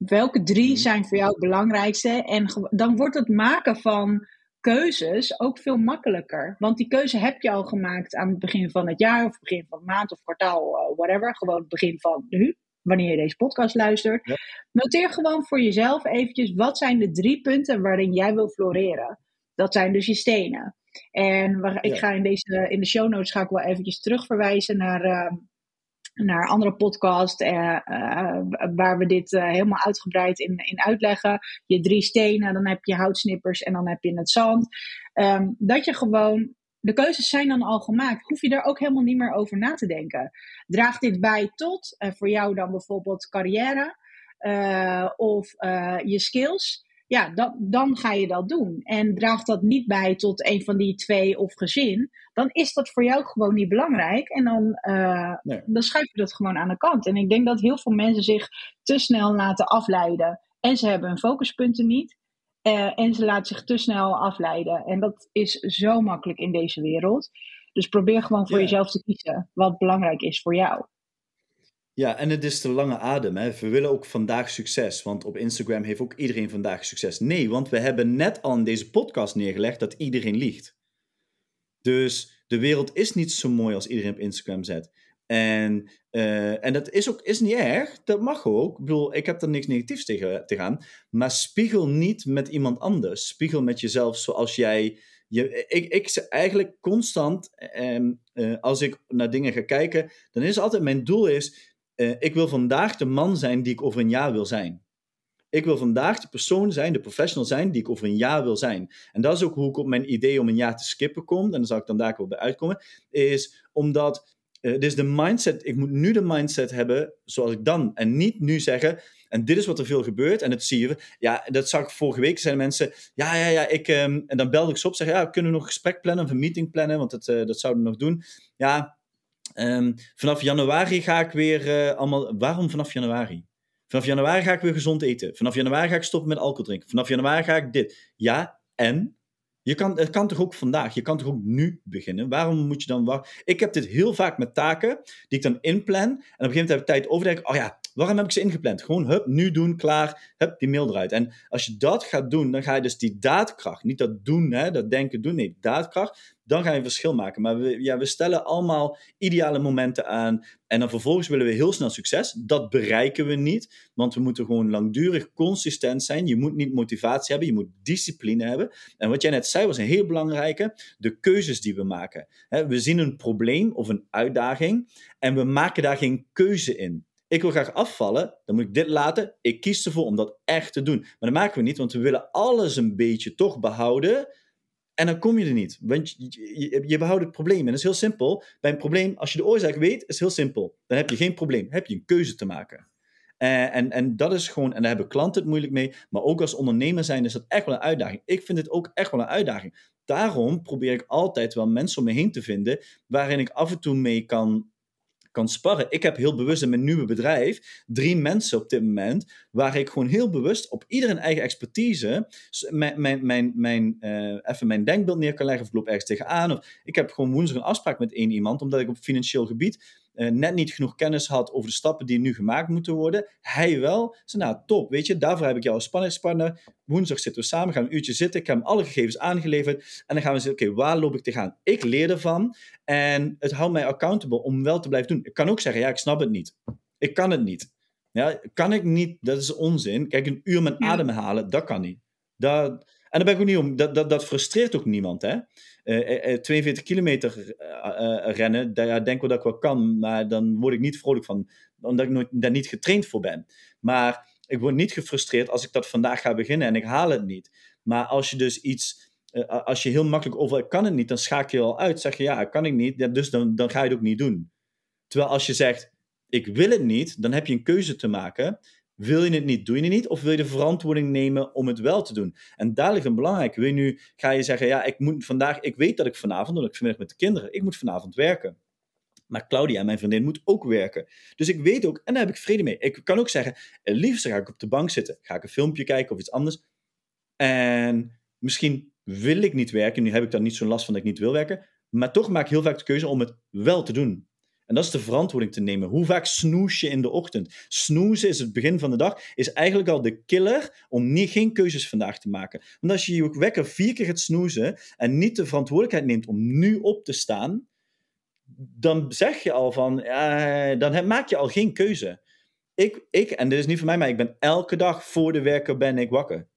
Welke drie mhm. zijn voor jou het belangrijkste? En dan wordt het maken van keuzes ook veel makkelijker. Want die keuze heb je al gemaakt aan het begin van het jaar, of begin van de maand of kwartaal, uh, whatever. Gewoon het begin van nu, wanneer je deze podcast luistert. Noteer gewoon voor jezelf eventjes wat zijn de drie punten waarin jij wil floreren. Dat zijn dus je stenen. En ik ga in, deze, in de show notes ga ik wel eventjes terugverwijzen naar. Uh, naar andere podcast uh, uh, waar we dit uh, helemaal uitgebreid in, in uitleggen. Je drie stenen, dan heb je houtsnippers en dan heb je het zand. Um, dat je gewoon, de keuzes zijn dan al gemaakt. Hoef je daar ook helemaal niet meer over na te denken. Draagt dit bij tot, voor jou dan bijvoorbeeld carrière of je skills? Ja, dat, dan ga je dat doen. En draagt dat niet bij tot een van die twee of gezin, dan is dat voor jou gewoon niet belangrijk. En dan, uh, dan schuif je dat gewoon aan de kant. En ik denk dat heel veel mensen zich te snel laten afleiden. En ze hebben hun focuspunten niet. Uh, en ze laten zich te snel afleiden. En dat is zo makkelijk in deze wereld. Dus probeer gewoon voor jezelf te kiezen wat belangrijk is voor jou. Ja, en het is de lange adem. Hè. We willen ook vandaag succes, want op Instagram heeft ook iedereen vandaag succes. Nee, want we hebben net al in deze podcast neergelegd dat iedereen liegt. Dus de wereld is niet zo mooi als iedereen op Instagram zet. En, uh, en dat is ook is niet erg, dat mag ook. Ik bedoel, ik heb er niks negatiefs tegen, tegen Maar spiegel niet met iemand anders. Spiegel met jezelf zoals jij. Je, ik, ik eigenlijk constant, um, uh, als ik naar dingen ga kijken, dan is altijd mijn doel is, uh, ik wil vandaag de man zijn die ik over een jaar wil zijn. Ik wil vandaag de persoon zijn, de professional zijn die ik over een jaar wil zijn. En dat is ook hoe ik op mijn idee om een jaar te skippen kom. En dan zal ik dan daar wel bij uitkomen. Is omdat uh, dus de mindset, ik moet nu de mindset hebben zoals ik dan. En niet nu zeggen, en dit is wat er veel gebeurt. En dat zie je. Ja, dat zag ik vorige week. Zijn mensen, ja, ja, ja, ik. Um, en dan belde ik ze op, zeg, ja, kunnen we nog gesprek plannen of een meeting plannen? Want dat, uh, dat zouden we nog doen. Ja, um, vanaf januari ga ik weer uh, allemaal. Waarom vanaf januari? Vanaf januari ga ik weer gezond eten. Vanaf januari ga ik stoppen met alcohol drinken. Vanaf januari ga ik dit. Ja, en? Je kan, het kan toch ook vandaag, je kan toch ook nu beginnen? Waarom moet je dan wachten? Ik heb dit heel vaak met taken die ik dan inplan. En op een gegeven moment heb ik tijd overdenken. Oh ja, waarom heb ik ze ingepland? Gewoon, hup, nu doen, klaar, hup, die mail eruit. En als je dat gaat doen, dan ga je dus die daadkracht, niet dat doen, hè, dat denken doen, nee, daadkracht, dan ga je een verschil maken. Maar we, ja, we stellen allemaal ideale momenten aan. En dan vervolgens willen we heel snel succes. Dat bereiken we niet, want we moeten gewoon langdurig consistent zijn. Je moet niet motivatie hebben, je moet discipline hebben. En wat jij net zei was een heel belangrijke, de keuzes die we maken. We zien een probleem of een uitdaging en we maken daar geen keuze in. Ik wil graag afvallen, dan moet ik dit laten. Ik kies ervoor om dat echt te doen. Maar dat maken we niet, want we willen alles een beetje toch behouden en dan kom je er niet. Want je, je, behoudt het probleem. En dat is heel simpel. Bij een probleem, als je de oorzaak weet, is heel simpel. Dan heb je geen probleem. Dan heb je een keuze te maken. En, en, en dat is gewoon, en daar hebben klanten het moeilijk mee. Maar ook als ondernemer zijn is dat echt wel een uitdaging. Ik vind het ook echt wel een uitdaging. Daarom probeer ik altijd wel mensen om me heen te vinden. waarin ik af en toe mee kan kan sparren. Ik heb heel bewust in mijn nieuwe bedrijf drie mensen op dit moment, waar ik gewoon heel bewust op ieder een eigen expertise mijn, mijn, mijn, mijn, uh, even mijn denkbeeld neer kan leggen of ik loop ergens tegenaan. Of ik heb gewoon woensdag een afspraak met één iemand, omdat ik op financieel gebied uh, net niet genoeg kennis had over de stappen die nu gemaakt moeten worden. Hij wel. Ze nou, top, weet je, daarvoor heb ik jou als spanningspartner. Woensdag zitten we samen, gaan een uurtje zitten. Ik heb hem alle gegevens aangeleverd. En dan gaan we zeggen, oké, waar loop ik tegenaan? Ik leer ervan. En het houdt mij accountable om wel te blijven doen. Ik kan ook zeggen, ja, ik snap het niet. Ik kan het niet. Ja, kan ik niet, dat is onzin. Kijk, een uur met adem halen, dat kan niet. Dat, en daar ben ik ook niet om. Dat, dat, dat frustreert ook niemand, hè. 42 eh, eh, kilometer eh, rennen, daar denk ik dat ik wel kan, maar dan word ik niet vrolijk van, omdat ik nooit, daar niet getraind voor ben. Maar ik word niet gefrustreerd als ik dat vandaag ga beginnen en ik haal het niet. Maar als je dus iets, als je heel makkelijk over, ik kan het niet, dan schakel je al uit. Zeg je, ja, kan ik niet, dus dan, dan ga je het ook niet doen. Terwijl als je zegt, ik wil het niet, dan heb je een keuze te maken. Wil je het niet, doe je het niet? Of wil je de verantwoording nemen om het wel te doen? En daar ligt een belangrijk. Wil je nu, ga je zeggen, ja, ik moet vandaag, ik weet dat ik vanavond, omdat ik vanmiddag met de kinderen, ik moet vanavond werken. Maar Claudia, mijn vriendin, moet ook werken. Dus ik weet ook, en daar heb ik vrede mee. Ik kan ook zeggen, het liefst ga ik op de bank zitten, ga ik een filmpje kijken of iets anders. En misschien wil ik niet werken, nu heb ik daar niet zo'n last van dat ik niet wil werken. Maar toch maak ik heel vaak de keuze om het wel te doen. En dat is de verantwoording te nemen. Hoe vaak snoes je in de ochtend? Snoezen is het begin van de dag, is eigenlijk al de killer om niet, geen keuzes vandaag te maken. Want als je je wekker vier keer gaat snoezen en niet de verantwoordelijkheid neemt om nu op te staan, dan zeg je al van, dan maak je al geen keuze. Ik, ik, en dit is niet voor mij, maar ik ben elke dag voor de werker ben ik wakker.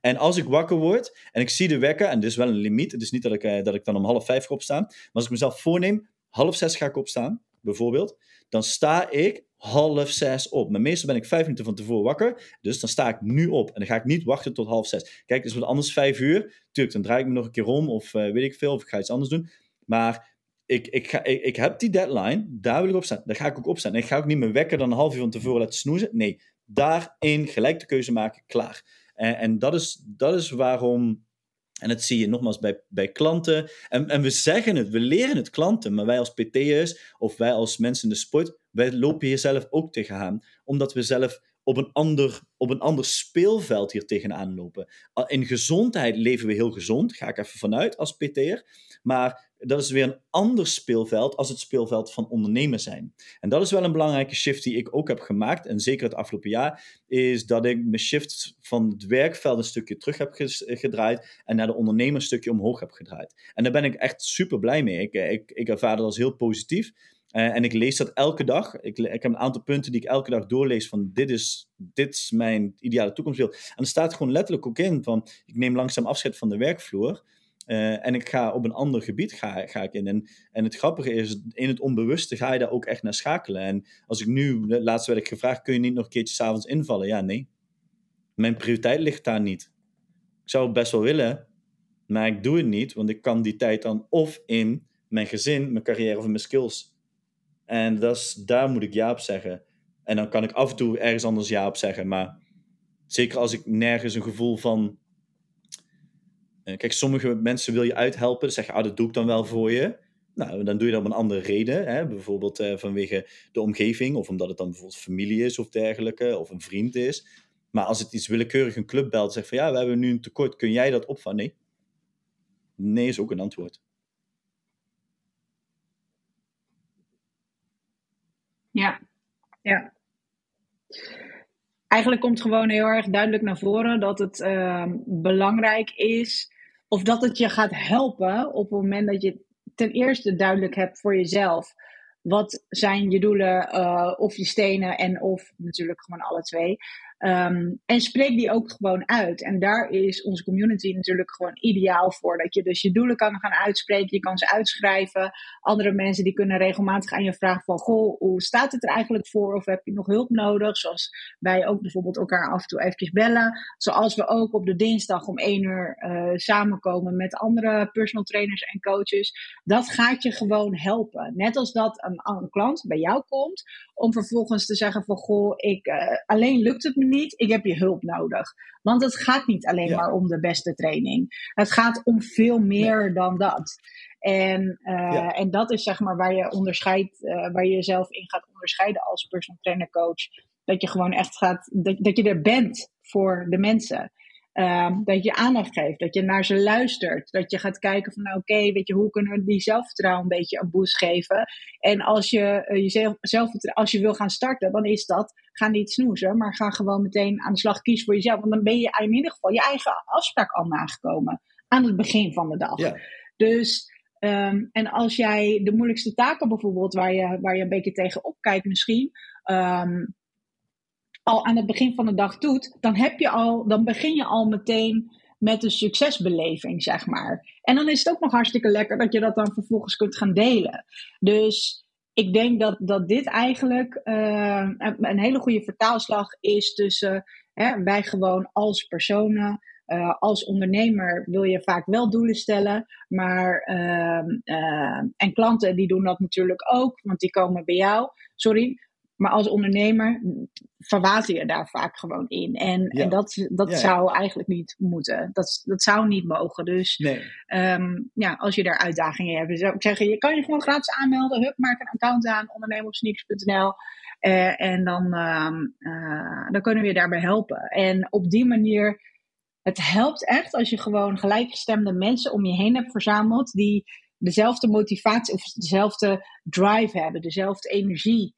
En als ik wakker word en ik zie de wekker, en dit is wel een limiet, het is niet dat ik, uh, dat ik dan om half vijf ga opstaan, maar als ik mezelf voorneem, half zes ga ik opstaan, bijvoorbeeld, dan sta ik half zes op. Maar meestal ben ik vijf minuten van tevoren wakker, dus dan sta ik nu op. En dan ga ik niet wachten tot half zes. Kijk, is wat anders vijf uur. Tuurlijk, dan draai ik me nog een keer om of uh, weet ik veel, of ik ga iets anders doen. Maar ik, ik, ga, ik, heb die deadline, daar wil ik op staan. Daar ga ik ook op staan. En ik ga ook niet meer wekken dan een half uur van tevoren laten snoezen. Nee, daarin gelijk de keuze maken, klaar. En, en dat, is, dat is waarom en dat zie je nogmaals bij, bij klanten. En, en we zeggen het, we leren het klanten, maar wij als PT'ers of wij als mensen in de sport, wij lopen hier zelf ook tegenaan, omdat we zelf op een ander, op een ander speelveld hier tegenaan lopen. In gezondheid leven we heel gezond, ga ik even vanuit als PT'er. Maar dat is weer een ander speelveld als het speelveld van ondernemers zijn. En dat is wel een belangrijke shift die ik ook heb gemaakt, en zeker het afgelopen jaar, is dat ik mijn shift van het werkveld een stukje terug heb gedraaid en naar de ondernemers stukje omhoog heb gedraaid. En daar ben ik echt super blij mee. Ik, ik, ik ervaar dat als heel positief. Uh, en ik lees dat elke dag. Ik, ik, heb een aantal punten die ik elke dag doorlees van dit is, dit is mijn ideale toekomstbeeld. En er staat gewoon letterlijk ook in van ik neem langzaam afscheid van de werkvloer. Uh, en ik ga op een ander gebied ga, ga ik in. En, en het grappige is, in het onbewuste ga je daar ook echt naar schakelen. En als ik nu, laatst werd ik gevraagd, kun je niet nog een keertje s'avonds invallen? Ja, nee. Mijn prioriteit ligt daar niet. Ik zou het best wel willen, maar ik doe het niet, want ik kan die tijd dan of in mijn gezin, mijn carrière of mijn skills en dat is, daar moet ik ja op zeggen. En dan kan ik af en toe ergens anders ja op zeggen. Maar zeker als ik nergens een gevoel van. Eh, kijk, sommige mensen wil je uithelpen. Dan zeg je, ah, dat doe ik dan wel voor je. Nou, dan doe je dat om een andere reden. Hè? Bijvoorbeeld uh, vanwege de omgeving. Of omdat het dan bijvoorbeeld familie is of dergelijke. Of een vriend is. Maar als het iets willekeurig een club belt. Zegt van ja, we hebben nu een tekort. Kun jij dat opvangen? Nee. Nee is ook een antwoord. Ja, ja. Eigenlijk komt gewoon heel erg duidelijk naar voren dat het uh, belangrijk is, of dat het je gaat helpen op het moment dat je ten eerste duidelijk hebt voor jezelf. Wat zijn je doelen uh, of je stenen en of natuurlijk gewoon alle twee. Um, en spreek die ook gewoon uit. En daar is onze community natuurlijk gewoon ideaal voor. Dat je dus je doelen kan gaan uitspreken, je kan ze uitschrijven. Andere mensen die kunnen regelmatig aan je vragen van... Goh, hoe staat het er eigenlijk voor? Of heb je nog hulp nodig? Zoals wij ook bijvoorbeeld elkaar af en toe even bellen. Zoals we ook op de dinsdag om één uur uh, samenkomen met andere personal trainers en coaches. Dat gaat je gewoon helpen. Net als dat een, klant bij jou komt om vervolgens te zeggen van... Goh, ik, uh, alleen lukt het me niet, ik heb je hulp nodig. Want het gaat niet alleen maar om de beste training. Het gaat om veel meer dan dat. En, uh, en dat is zeg maar waar je onderscheidt, uh, waar je jezelf in gaat onderscheiden als personal trainer coach. Dat je gewoon echt gaat, dat, dat je er bent voor de mensen. Um, dat je aandacht geeft, dat je naar ze luistert. Dat je gaat kijken van, nou, oké, okay, weet je, hoe kunnen we die zelfvertrouwen een beetje een boost geven? En als je uh, jezelf, zelfvertrouwen, als je wil gaan starten, dan is dat, ga niet snoezen, maar ga gewoon meteen aan de slag kiezen voor jezelf. Want dan ben je in ieder geval je eigen afspraak al nagekomen aan het begin van de dag. Ja. Dus, um, en als jij de moeilijkste taken bijvoorbeeld, waar je, waar je een beetje tegen opkijkt misschien, um, al aan het begin van de dag doet, dan, heb je al, dan begin je al meteen met een succesbeleving, zeg maar. En dan is het ook nog hartstikke lekker dat je dat dan vervolgens kunt gaan delen. Dus ik denk dat, dat dit eigenlijk uh, een hele goede vertaalslag is tussen hè, wij gewoon als personen. Uh, als ondernemer wil je vaak wel doelen stellen, maar uh, en klanten die doen dat natuurlijk ook, want die komen bij jou. Sorry, maar als ondernemer verwater je daar vaak gewoon in. En, en dat, dat zou eigenlijk niet moeten. Dat, dat zou niet mogen. Dus nee. um, ja, als je daar uitdagingen hebt, zou ik zeggen, je kan je gewoon gratis aanmelden. Hup, maak een account aan. Uh, eh, en dan, um, uh, dan kunnen we je daarbij helpen. En op die manier, het helpt echt als je gewoon gelijkgestemde mensen om je heen hebt verzameld die dezelfde motivatie of dezelfde drive hebben, dezelfde energie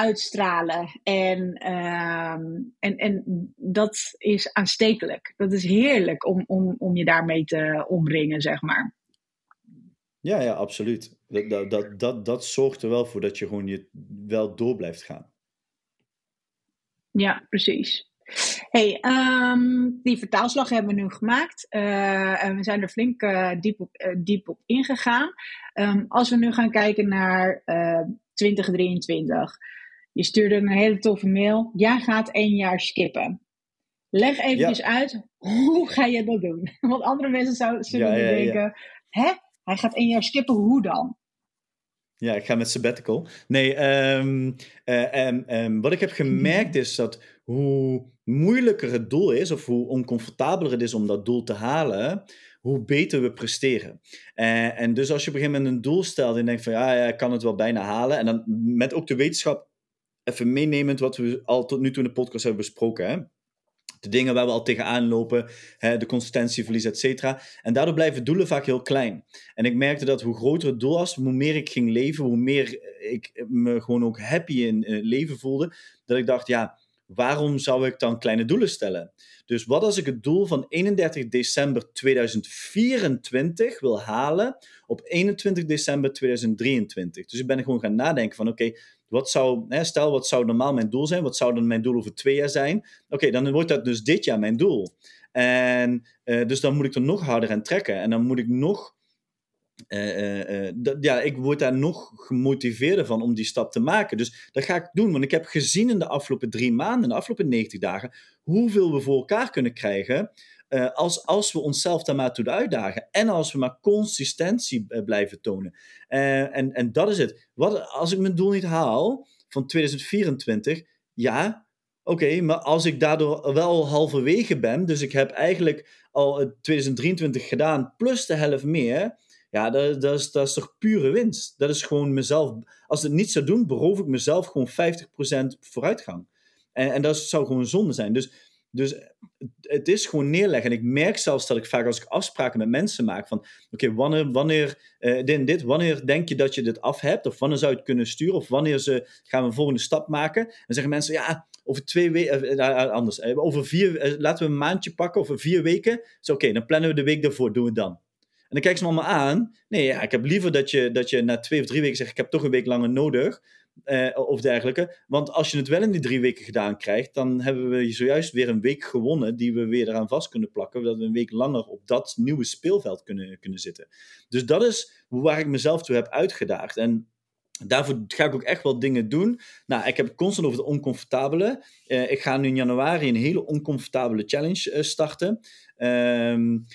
uitstralen. En, um, en, en dat is aanstekelijk. Dat is heerlijk om, om, om je daarmee te omringen, zeg maar. Ja, ja, absoluut. Dat, dat, dat, dat, dat zorgt er wel voor dat je gewoon je wel door blijft gaan. Ja, precies. Hey, um, die vertaalslag hebben we nu gemaakt. Uh, en we zijn er flink uh, diep, op, uh, diep op ingegaan. Um, als we nu gaan kijken naar 2023. Je stuurde een hele toffe mail. Jij gaat één jaar skippen. Leg eventjes uit, hoe ga je dat doen? Want andere mensen zouden, zullen ja, denken, hè? Hij gaat één jaar skippen, hoe dan? Ja, ik ga met sabbatical. Nee, um, um, wat ik heb gemerkt is dat hoe moeilijker het doel is, of hoe oncomfortabeler het is om dat doel te halen, hoe beter we presteren. Uh, en dus als je op een gegeven moment een doel stelt en denkt van ja, ja, ik kan het wel bijna halen. En dan met ook de wetenschap even meenemend wat we al tot nu toe in de podcast hebben besproken. Hè? de dingen waar we al tegenaan lopen, hè, de consistentieverlies, et cetera. En daardoor blijven doelen vaak heel klein. En ik merkte dat hoe groter het doel was, hoe meer ik ging leven, hoe meer ik me gewoon ook happy in het leven voelde, dat ik dacht, ja, waarom zou ik dan kleine doelen stellen? Dus wat als ik het doel van 31 december 2024 wil halen op 21 december 2023? Dus ik ben gewoon gaan nadenken van oké, wat zou, hè, stel wat zou normaal mijn doel zijn, wat zou dan mijn doel over twee jaar zijn? Oké, dan wordt dat dus dit jaar mijn doel. En uh, dus dan moet ik er nog harder aan trekken en dan moet ik nog uh, uh, ja, ik word daar nog gemotiveerder van om die stap te maken. Dus dat ga ik doen, want ik heb gezien in de afgelopen drie maanden, de afgelopen 90 dagen, hoeveel we voor elkaar kunnen krijgen als, als we onszelf daar maar toe uitdagen. En als we maar consistentie blijven tonen. en, en dat is het. Wat, als ik mijn doel niet haal van 2024, ja, oké, maar als ik daardoor wel halverwege ben, dus ik heb eigenlijk al 2023 gedaan plus de helft meer ja, dat, dat, is, dat is toch pure winst. Dat is gewoon mezelf. Als ik het niet zou doen, beroof ik mezelf gewoon 50% vooruitgang. En, en dat zou gewoon zonde zijn. Dus, dus het is gewoon neerleggen. En ik merk zelfs dat ik vaak als ik afspraken met mensen maak van oké, wanneer, wanneer uh, dit en dit, wanneer denk je dat je dit af hebt? Of wanneer zou je het kunnen sturen? Of wanneer ze, gaan we een volgende stap maken? En zeggen mensen, ja, over twee weken, uh, uh, anders, over vier, laten we een maandje pakken, over vier weken. Zo oké, dan plannen we de week daarvoor, doen we dan. En dan kijken ze me allemaal aan. Nee, ja, ik heb liever dat je, dat je na twee of drie weken zegt: Ik heb toch een week langer nodig. Eh, of dergelijke. Want als je het wel in die drie weken gedaan krijgt, dan hebben we zojuist weer een week gewonnen die we weer eraan vast kunnen plakken, zodat we een week langer op dat nieuwe speelveld kunnen, kunnen zitten. Dus dat is waar ik mezelf toe heb uitgedaagd. En Daarvoor ga ik ook echt wel dingen doen. Nou, ik heb constant over het oncomfortabele. Uh, ik ga nu in januari een hele oncomfortabele challenge uh, starten. Um,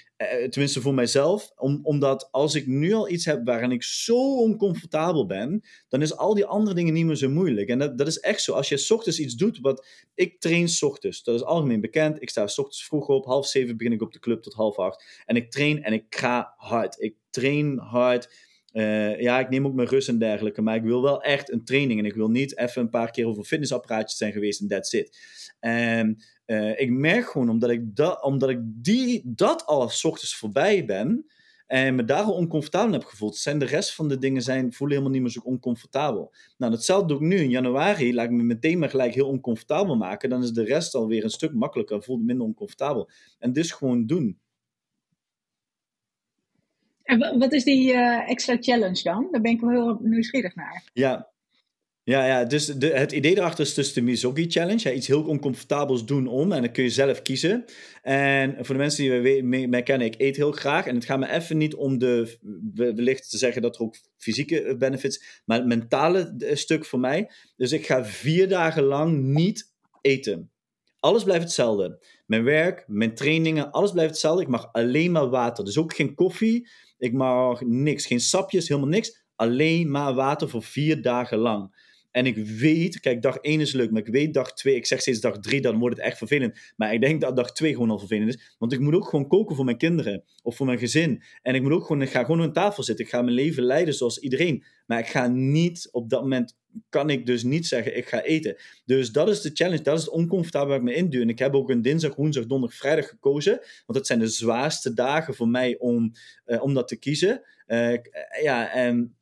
tenminste voor mijzelf. Om, omdat als ik nu al iets heb waarin ik zo oncomfortabel ben, dan is al die andere dingen niet meer zo moeilijk. En dat, dat is echt zo. Als je ochtends iets doet, wat ik train ochtends. Dat is algemeen bekend. Ik sta ochtends vroeg op. Half zeven begin ik op de club tot half acht. En ik train en ik ga hard. Ik train hard. Uh, ja, ik neem ook mijn rust en dergelijke, maar ik wil wel echt een training. En ik wil niet even een paar keer over fitnessapparaatjes zijn geweest en that's it. En uh, ik merk gewoon, omdat ik, dat, omdat ik die, dat al s ochtends voorbij ben, en me daar al oncomfortabel heb gevoeld, zijn de rest van de dingen zijn, voelen helemaal niet meer zo oncomfortabel. Nou, datzelfde doe ik nu in januari. Laat ik me meteen maar gelijk heel oncomfortabel maken. Dan is de rest alweer een stuk makkelijker, voelt minder oncomfortabel. En dus gewoon doen. En wat is die uh, extra challenge dan? Daar ben ik wel heel nieuwsgierig naar. Ja, ja, ja, dus de, het idee erachter is dus de Mizogi Challenge. iets heel oncomfortabels doen om. En dan kun je zelf kiezen. En voor de mensen die mij kennen, ik eet heel graag. En het gaat me even niet om de, wellicht te zeggen dat er ook fysieke eh, benefits, maar het mentale eh, stuk voor mij. Dus ik ga vier dagen lang niet eten. Alles blijft hetzelfde. Mijn werk, mijn trainingen, alles blijft hetzelfde. Ik mag alleen maar water. Dus ook geen koffie. Ik mag niks. Geen sapjes, helemaal niks. Alleen maar water voor vier dagen lang. En ik weet, kijk, dag 1 is leuk, maar ik weet dag 2, ik zeg steeds dag 3, dan wordt het echt vervelend. Maar ik denk dat dag 2 gewoon al vervelend is. Want ik moet ook gewoon koken voor mijn kinderen of voor mijn gezin. En ik moet ook gewoon, ik ga gewoon aan tafel zitten. Ik ga mijn leven leiden zoals iedereen. Maar ik ga niet, op dat moment kan ik dus niet zeggen, ik ga eten. Dus dat is de challenge, dat is het oncomfortabele waar ik me induw. En ik heb ook een dinsdag, woensdag, donderdag, vrijdag gekozen. Want dat zijn de zwaarste dagen voor mij om, uh, om dat te kiezen. Uh, ja, en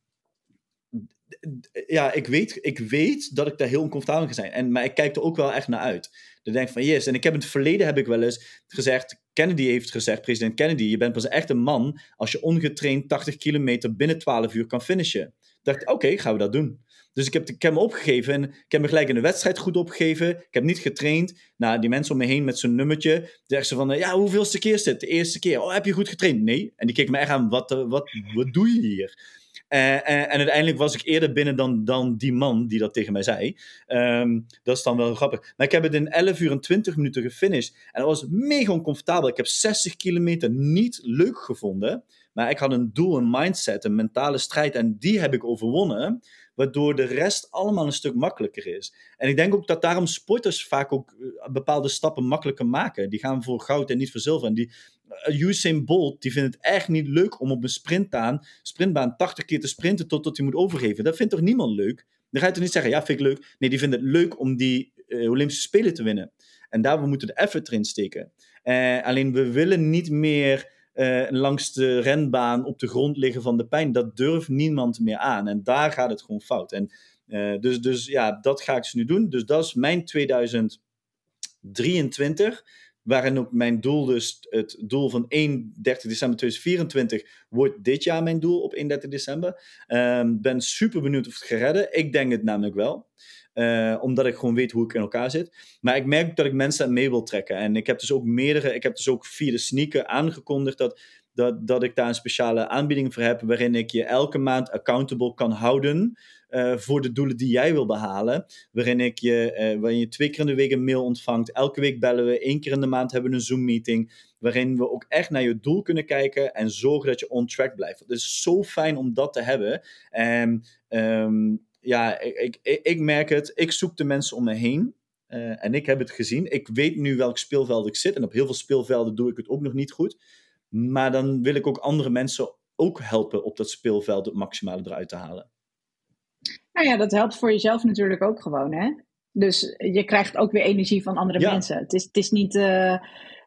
ja, ik weet, ik weet dat ik daar heel oncomfortabel ga zijn. En, maar ik kijk er ook wel echt naar uit. Dan denk ik van yes. En ik heb in het verleden heb ik wel eens gezegd. Kennedy heeft gezegd, president Kennedy, je bent pas echt een man als je ongetraind 80 kilometer binnen 12 uur kan finishen. Dacht, oké, gaan we dat doen. Dus ik heb, ik heb me opgegeven en ik heb me gelijk in de wedstrijd goed opgegeven. Ik heb niet getraind. Nou, die mensen om me heen met zo'n nummertje. Zeggen ze van, ja, hoeveelste keer is dit? De eerste keer. Oh, heb je goed getraind? Nee. En die keken me echt aan, wat, wat, wat doe je hier? En, en, uiteindelijk was ik eerder binnen dan, dan die man die dat tegen mij zei. Um, dat is dan wel grappig. Maar ik heb het in 11 uur en 20 minuten gefinished. En dat was mega oncomfortabel. Ik heb 60 kilometer niet leuk gevonden. Maar ik had een doel, een mindset, een mentale strijd. En die heb ik overwonnen. Waardoor de rest allemaal een stuk makkelijker is. En ik denk ook dat daarom sporters vaak ook eh, bepaalde stappen makkelijker maken. Die gaan voor goud en niet voor zilver. En die, Usain Bolt, die vindt het echt niet leuk om op een sprintbaan, sprintbaan 80 keer te sprinten totdat hij moet overgeven. Dat vindt toch niemand leuk? Dan ga je toch niet zeggen, ja, vind ik leuk. Nee, die vindt het leuk om die uh, Olympische Spelen te winnen. En daar we moeten de effort erin steken. alleen we willen niet meer langs de renbaan op de grond liggen van de pijn. Dat durft niemand meer aan. En daar gaat het gewoon fout. En, dus, dus ja, dat ga ik dus nu doen. Dus dat is mijn 2023. Waarin ook mijn doel, dus het doel van 31 december 2024, wordt dit jaar mijn doel op 31 december. Um, ben super benieuwd of het gaat redden. Ik denk het namelijk wel. Uh, omdat ik gewoon weet hoe ik in elkaar zit. Maar ik merk dat ik mensen mee wil trekken. En ik heb dus ook meerdere, ik heb dus ook via de sneaker aangekondigd dat, dat, dat ik daar een speciale aanbieding voor heb. Waarin ik je elke maand accountable kan houden. Uh, voor de doelen die jij wil behalen. Waarin, ik je, uh, waarin je twee keer in de week een mail ontvangt. Elke week bellen we. één keer in de maand hebben we een Zoom-meeting. Waarin we ook echt naar je doel kunnen kijken. En zorgen dat je on track blijft. Het is zo fijn om dat te hebben. En um, ja, ik, ik, ik merk het. Ik zoek de mensen om me heen. Uh, en ik heb het gezien. Ik weet nu welk speelveld ik zit. En op heel veel speelvelden doe ik het ook nog niet goed. Maar dan wil ik ook andere mensen ook helpen op dat speelveld het maximale eruit te halen. Nou ja, dat helpt voor jezelf natuurlijk ook gewoon, hè? Dus je krijgt ook weer energie van andere mensen. Het is, het is niet. Uh,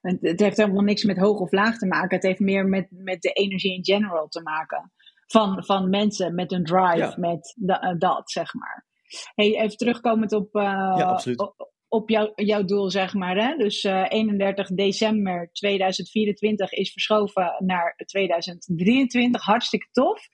het heeft helemaal niks met hoog of laag te maken. Het heeft meer met, met de energie in general te maken. Van, van mensen met een drive, met uh, dat, zeg maar. Hey, even terugkomend op, uh, ja, op, op jou, jouw doel, zeg maar. Hè? Dus 31 december 2024 is verschoven naar 2023. Hartstikke tof.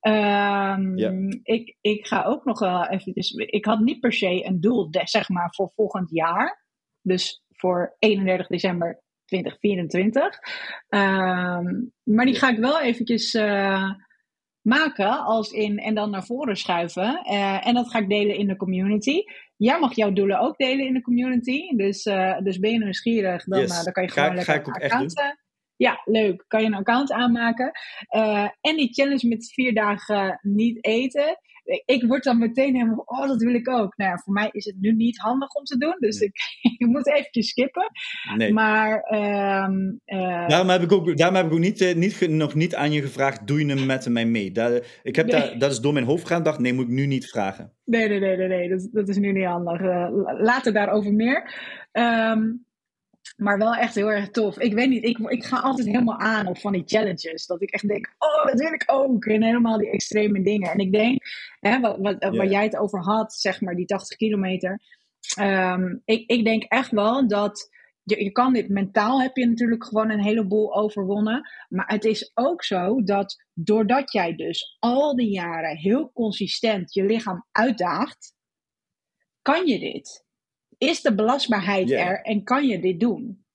Um, ik, ik ga ook nog wel even. Ik had niet per se een doel, zeg maar, voor volgend jaar. Dus voor 31 december 2024. Um, ehm, maar die ga ik wel eventjes uh, maken als in en dan naar voren schuiven. Uh, en dat ga ik delen in de community. Jij mag jouw doelen ook delen in de community. Dus, uh, dus ben je nieuwsgierig, dan, yes. dan kan je gewoon ga, lekker ga ik ook echt doen. Ja, leuk. Kan je een account aanmaken. Uh, en die challenge met vier dagen niet eten. Ik word dan meteen helemaal, oh, dat wil ik ook. Nou ja, voor mij is het nu niet handig om te doen. Dus ik, ik moet eventjes skippen. Nee. Maar... Um, uh, daarom heb ik ook, daarom heb ik ook niet, uh, niet, nog niet aan je gevraagd, doe je hem met mij mee? Daar, ik heb nee. daar, dat is door mijn hoofd gegaan. dacht, nee, moet ik nu niet vragen. Nee, nee, nee, nee. nee. Dat, dat is nu niet handig. later daarover meer. Um, maar wel echt heel erg tof. Ik weet niet, ik, ik ga altijd helemaal aan op van die challenges. Dat ik echt denk, oh, dat wil ik ook. En helemaal die extreme dingen. En ik denk, hè, wat, wat, yeah. waar jij het over had, zeg maar, die 80 kilometer. Um, ik, ik denk echt wel dat je, je kan dit mentaal heb je natuurlijk gewoon een heleboel overwonnen. Maar het is ook zo dat doordat jij dus al die jaren heel consistent je lichaam uitdaagt, kan je dit is de belastbaarheid er en kan je dit doen?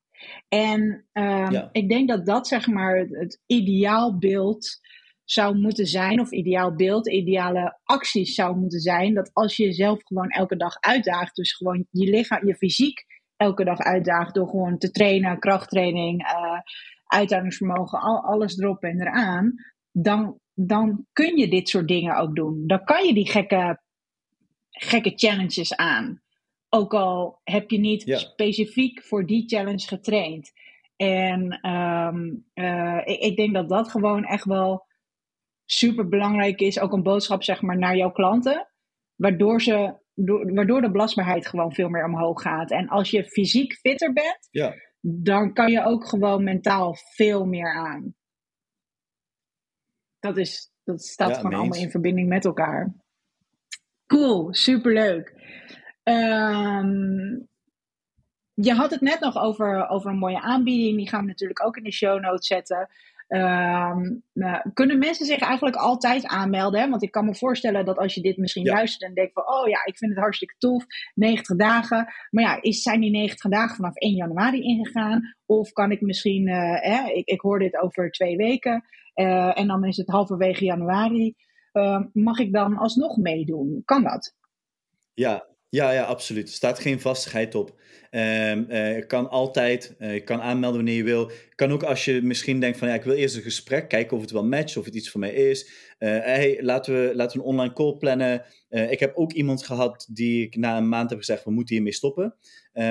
En um, ik denk dat dat zeg maar het, het ideaalbeeld zou moeten zijn, of ideaal beeld, ideale acties zou moeten zijn, dat als je jezelf gewoon elke dag uitdaagt, dus gewoon je lichaam, je fysiek elke dag uitdaagt door gewoon te trainen, krachttraining, uh, uithoudingsvermogen, al, alles erop en eraan, dan, dan kun je dit soort dingen ook doen. Dan kan je die gekke, gekke challenges aan. Ook al heb je niet specifiek voor die challenge getraind. En um, uh, ik, ik, denk dat dat gewoon echt wel super belangrijk is. Ook een boodschap zeg maar naar jouw klanten. Waardoor, ze, waardoor de belastbaarheid gewoon veel meer omhoog gaat. En als je fysiek fitter bent, ja. dan kan je ook gewoon mentaal veel meer aan. Dat, is, dat staat ja, gewoon allemaal in verbinding met elkaar. Cool, superleuk. Um, je had het net nog over, over een mooie aanbieding. Die gaan we natuurlijk ook in de show notes zetten. Um, nou, kunnen mensen zich eigenlijk altijd aanmelden? Hè? Want ik kan me voorstellen dat als je dit misschien ja. luistert en denkt van... oh ja, ik vind het hartstikke tof, 90 dagen. Maar ja, is, zijn die 90 dagen vanaf 1 januari ingegaan? Of kan ik misschien... Uh, ik, ik hoor dit over twee weken uh, en dan is het halverwege januari. Uh, mag ik dan alsnog meedoen? Kan dat? Ja, ja, ja, absoluut. Er staat geen vastigheid op. Uh, je kan altijd, uh, kan aanmelden wanneer je wil. Kan ook als je misschien denkt van ja, ik wil eerst een gesprek, kijken of het wel matcht, of het iets voor mij is. Uh, hey, laten we, laten we een online call plannen. ik heb ook iemand gehad die ik na een maand heb gezegd, we moeten hiermee stoppen.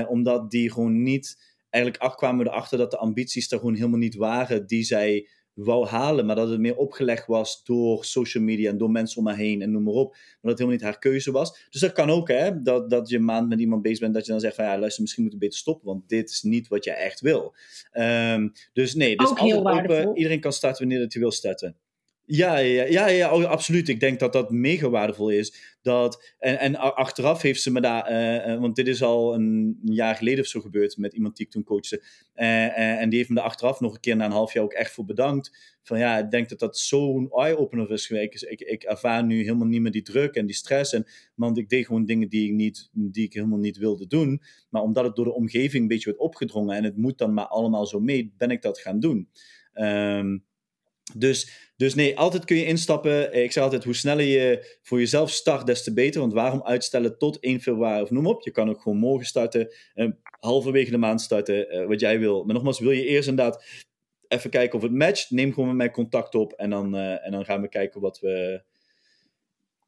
omdat die gewoon niet, eigenlijk kwamen we erachter dat de ambities er gewoon helemaal niet waren die zij wou halen, maar dat het meer opgelegd was door social media en door mensen om me heen en noem maar op. Maar dat het helemaal niet haar keuze was. Dus dat kan ook, hè, dat, dat je een maand met iemand bezig bent, dat je dan zegt van ja, luister, misschien moet je beter stoppen, want dit is niet wat je echt wil. Ehm, dus nee, dus ook altijd open. Iedereen kan starten wanneer dat hij wil starten. Ja, ja, ja, ja oh, absoluut. Ik denk dat dat mega waardevol is. Dat, en, en achteraf heeft ze me daar, uh, want dit is al een, jaar geleden of zo gebeurd met iemand die ik toen coachte. Uh, en die heeft me daar achteraf nog een keer na een half jaar ook echt voor bedankt. Van ja, ik denk dat dat zo'n eye-opener is geweest. Ik, ik ervaar nu helemaal niet meer die druk en die stress. En, want ik deed gewoon dingen die ik, niet, die ik helemaal niet wilde doen. Maar omdat het door de omgeving een beetje werd opgedrongen en het moet dan maar allemaal zo mee, ben ik dat gaan doen. Um, dus, dus nee, altijd kun je instappen. Ik zeg altijd, hoe sneller je voor jezelf start, des te beter. Want waarom uitstellen tot 1 februari of noem op? Je kan ook gewoon morgen starten, eh, halverwege de maand starten, eh, wat jij wil. Maar nogmaals, wil je eerst inderdaad even kijken of het matcht, neem gewoon met mij contact op en dan, en dan gaan we kijken wat we...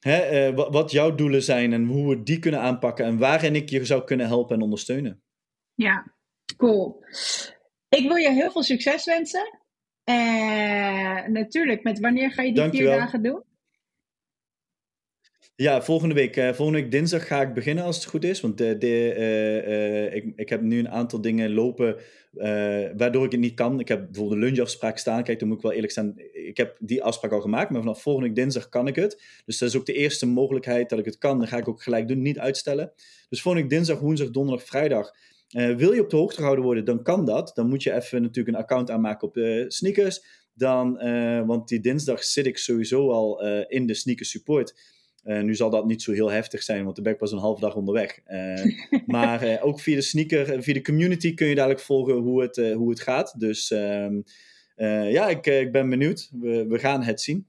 Hè, uh, wat jouw doelen zijn en hoe we die kunnen aanpakken en waarin ik je zou kunnen helpen en ondersteunen. Ja, cool. Ik wil je heel veel succes wensen. En natuurlijk, met wanneer ga je die vier dagen doen? Ja, volgende week. Uh, volgende week dinsdag ga ik beginnen als het goed is. Want de, de, uh, ik, ik heb nu een aantal dingen lopen waardoor ik het niet kan. Ik heb bijvoorbeeld een lunchafspraak staan. Kijk, dan moet ik wel eerlijk zijn. Ik heb die afspraak al gemaakt, maar vanaf volgende week dinsdag kan ik het. Dus dat is ook de eerste mogelijkheid dat ik het kan. Dan ga ik ook gelijk doen, niet uitstellen. Dus volgende week dinsdag, woensdag, donderdag, vrijdag uh, wil je op de hoogte gehouden worden, dan kan dat. Dan moet je even natuurlijk een account aanmaken op de sneakers. Dan, uh, want die dinsdag zit ik sowieso al uh, in de sneakers support. nu zal dat niet zo heel heftig zijn, want de back was een halve dag onderweg. maar ook via de sneaker, via de community kun je dadelijk volgen hoe het, hoe het gaat. Dus ehm, ja, ik, ik ben benieuwd. We, we gaan het zien.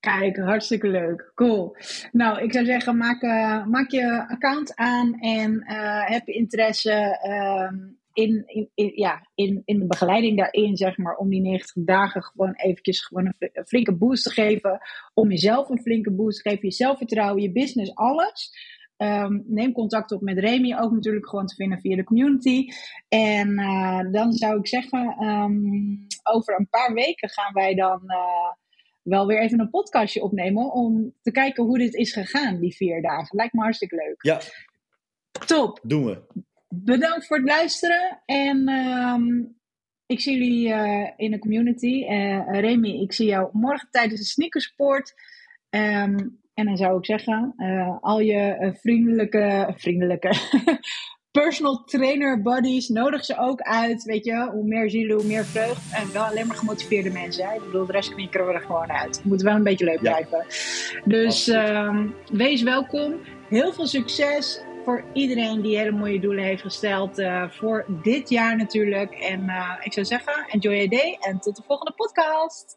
Kijk, hartstikke leuk. Cool. Nou, ik zou zeggen, maak, uh, maak je account aan en uh, heb je interesse uh, in, in, ja, in, in de begeleiding daarin, zeg maar, om die 90 dagen gewoon eventjes gewoon een, flinke boost te geven. Om jezelf een flinke boost te geven, je zelfvertrouwen, je business, alles. Um, neem contact op met Remy, ook natuurlijk gewoon te vinden via de community. En uh, dan zou ik zeggen, um, over een paar weken gaan wij dan wel weer even een podcastje opnemen om te kijken hoe dit is gegaan, die vier dagen. Lijkt me hartstikke leuk. Ja. Top. Doen we. Bedankt voor het luisteren en um, ik zie jullie uh, in de community. Uh, Remy, ik zie jou morgen tijdens de sneakersport. Um, en dan zou ik zeggen, uh, al je vriendelijke, vriendelijke personal trainer buddies, nodig ze ook uit. Weet je, hoe meer zielen, hoe meer vreugd. En wel alleen maar gemotiveerde mensen. Hè? Ik bedoel, de rest knikkeren we er gewoon uit. Het moet wel een beetje leuk blijven. Dus um, wees welkom. Heel veel succes voor iedereen die hele mooie doelen heeft gesteld. Uh, voor dit jaar natuurlijk. En uh, ik zou zeggen, enjoy your day en tot de volgende podcast.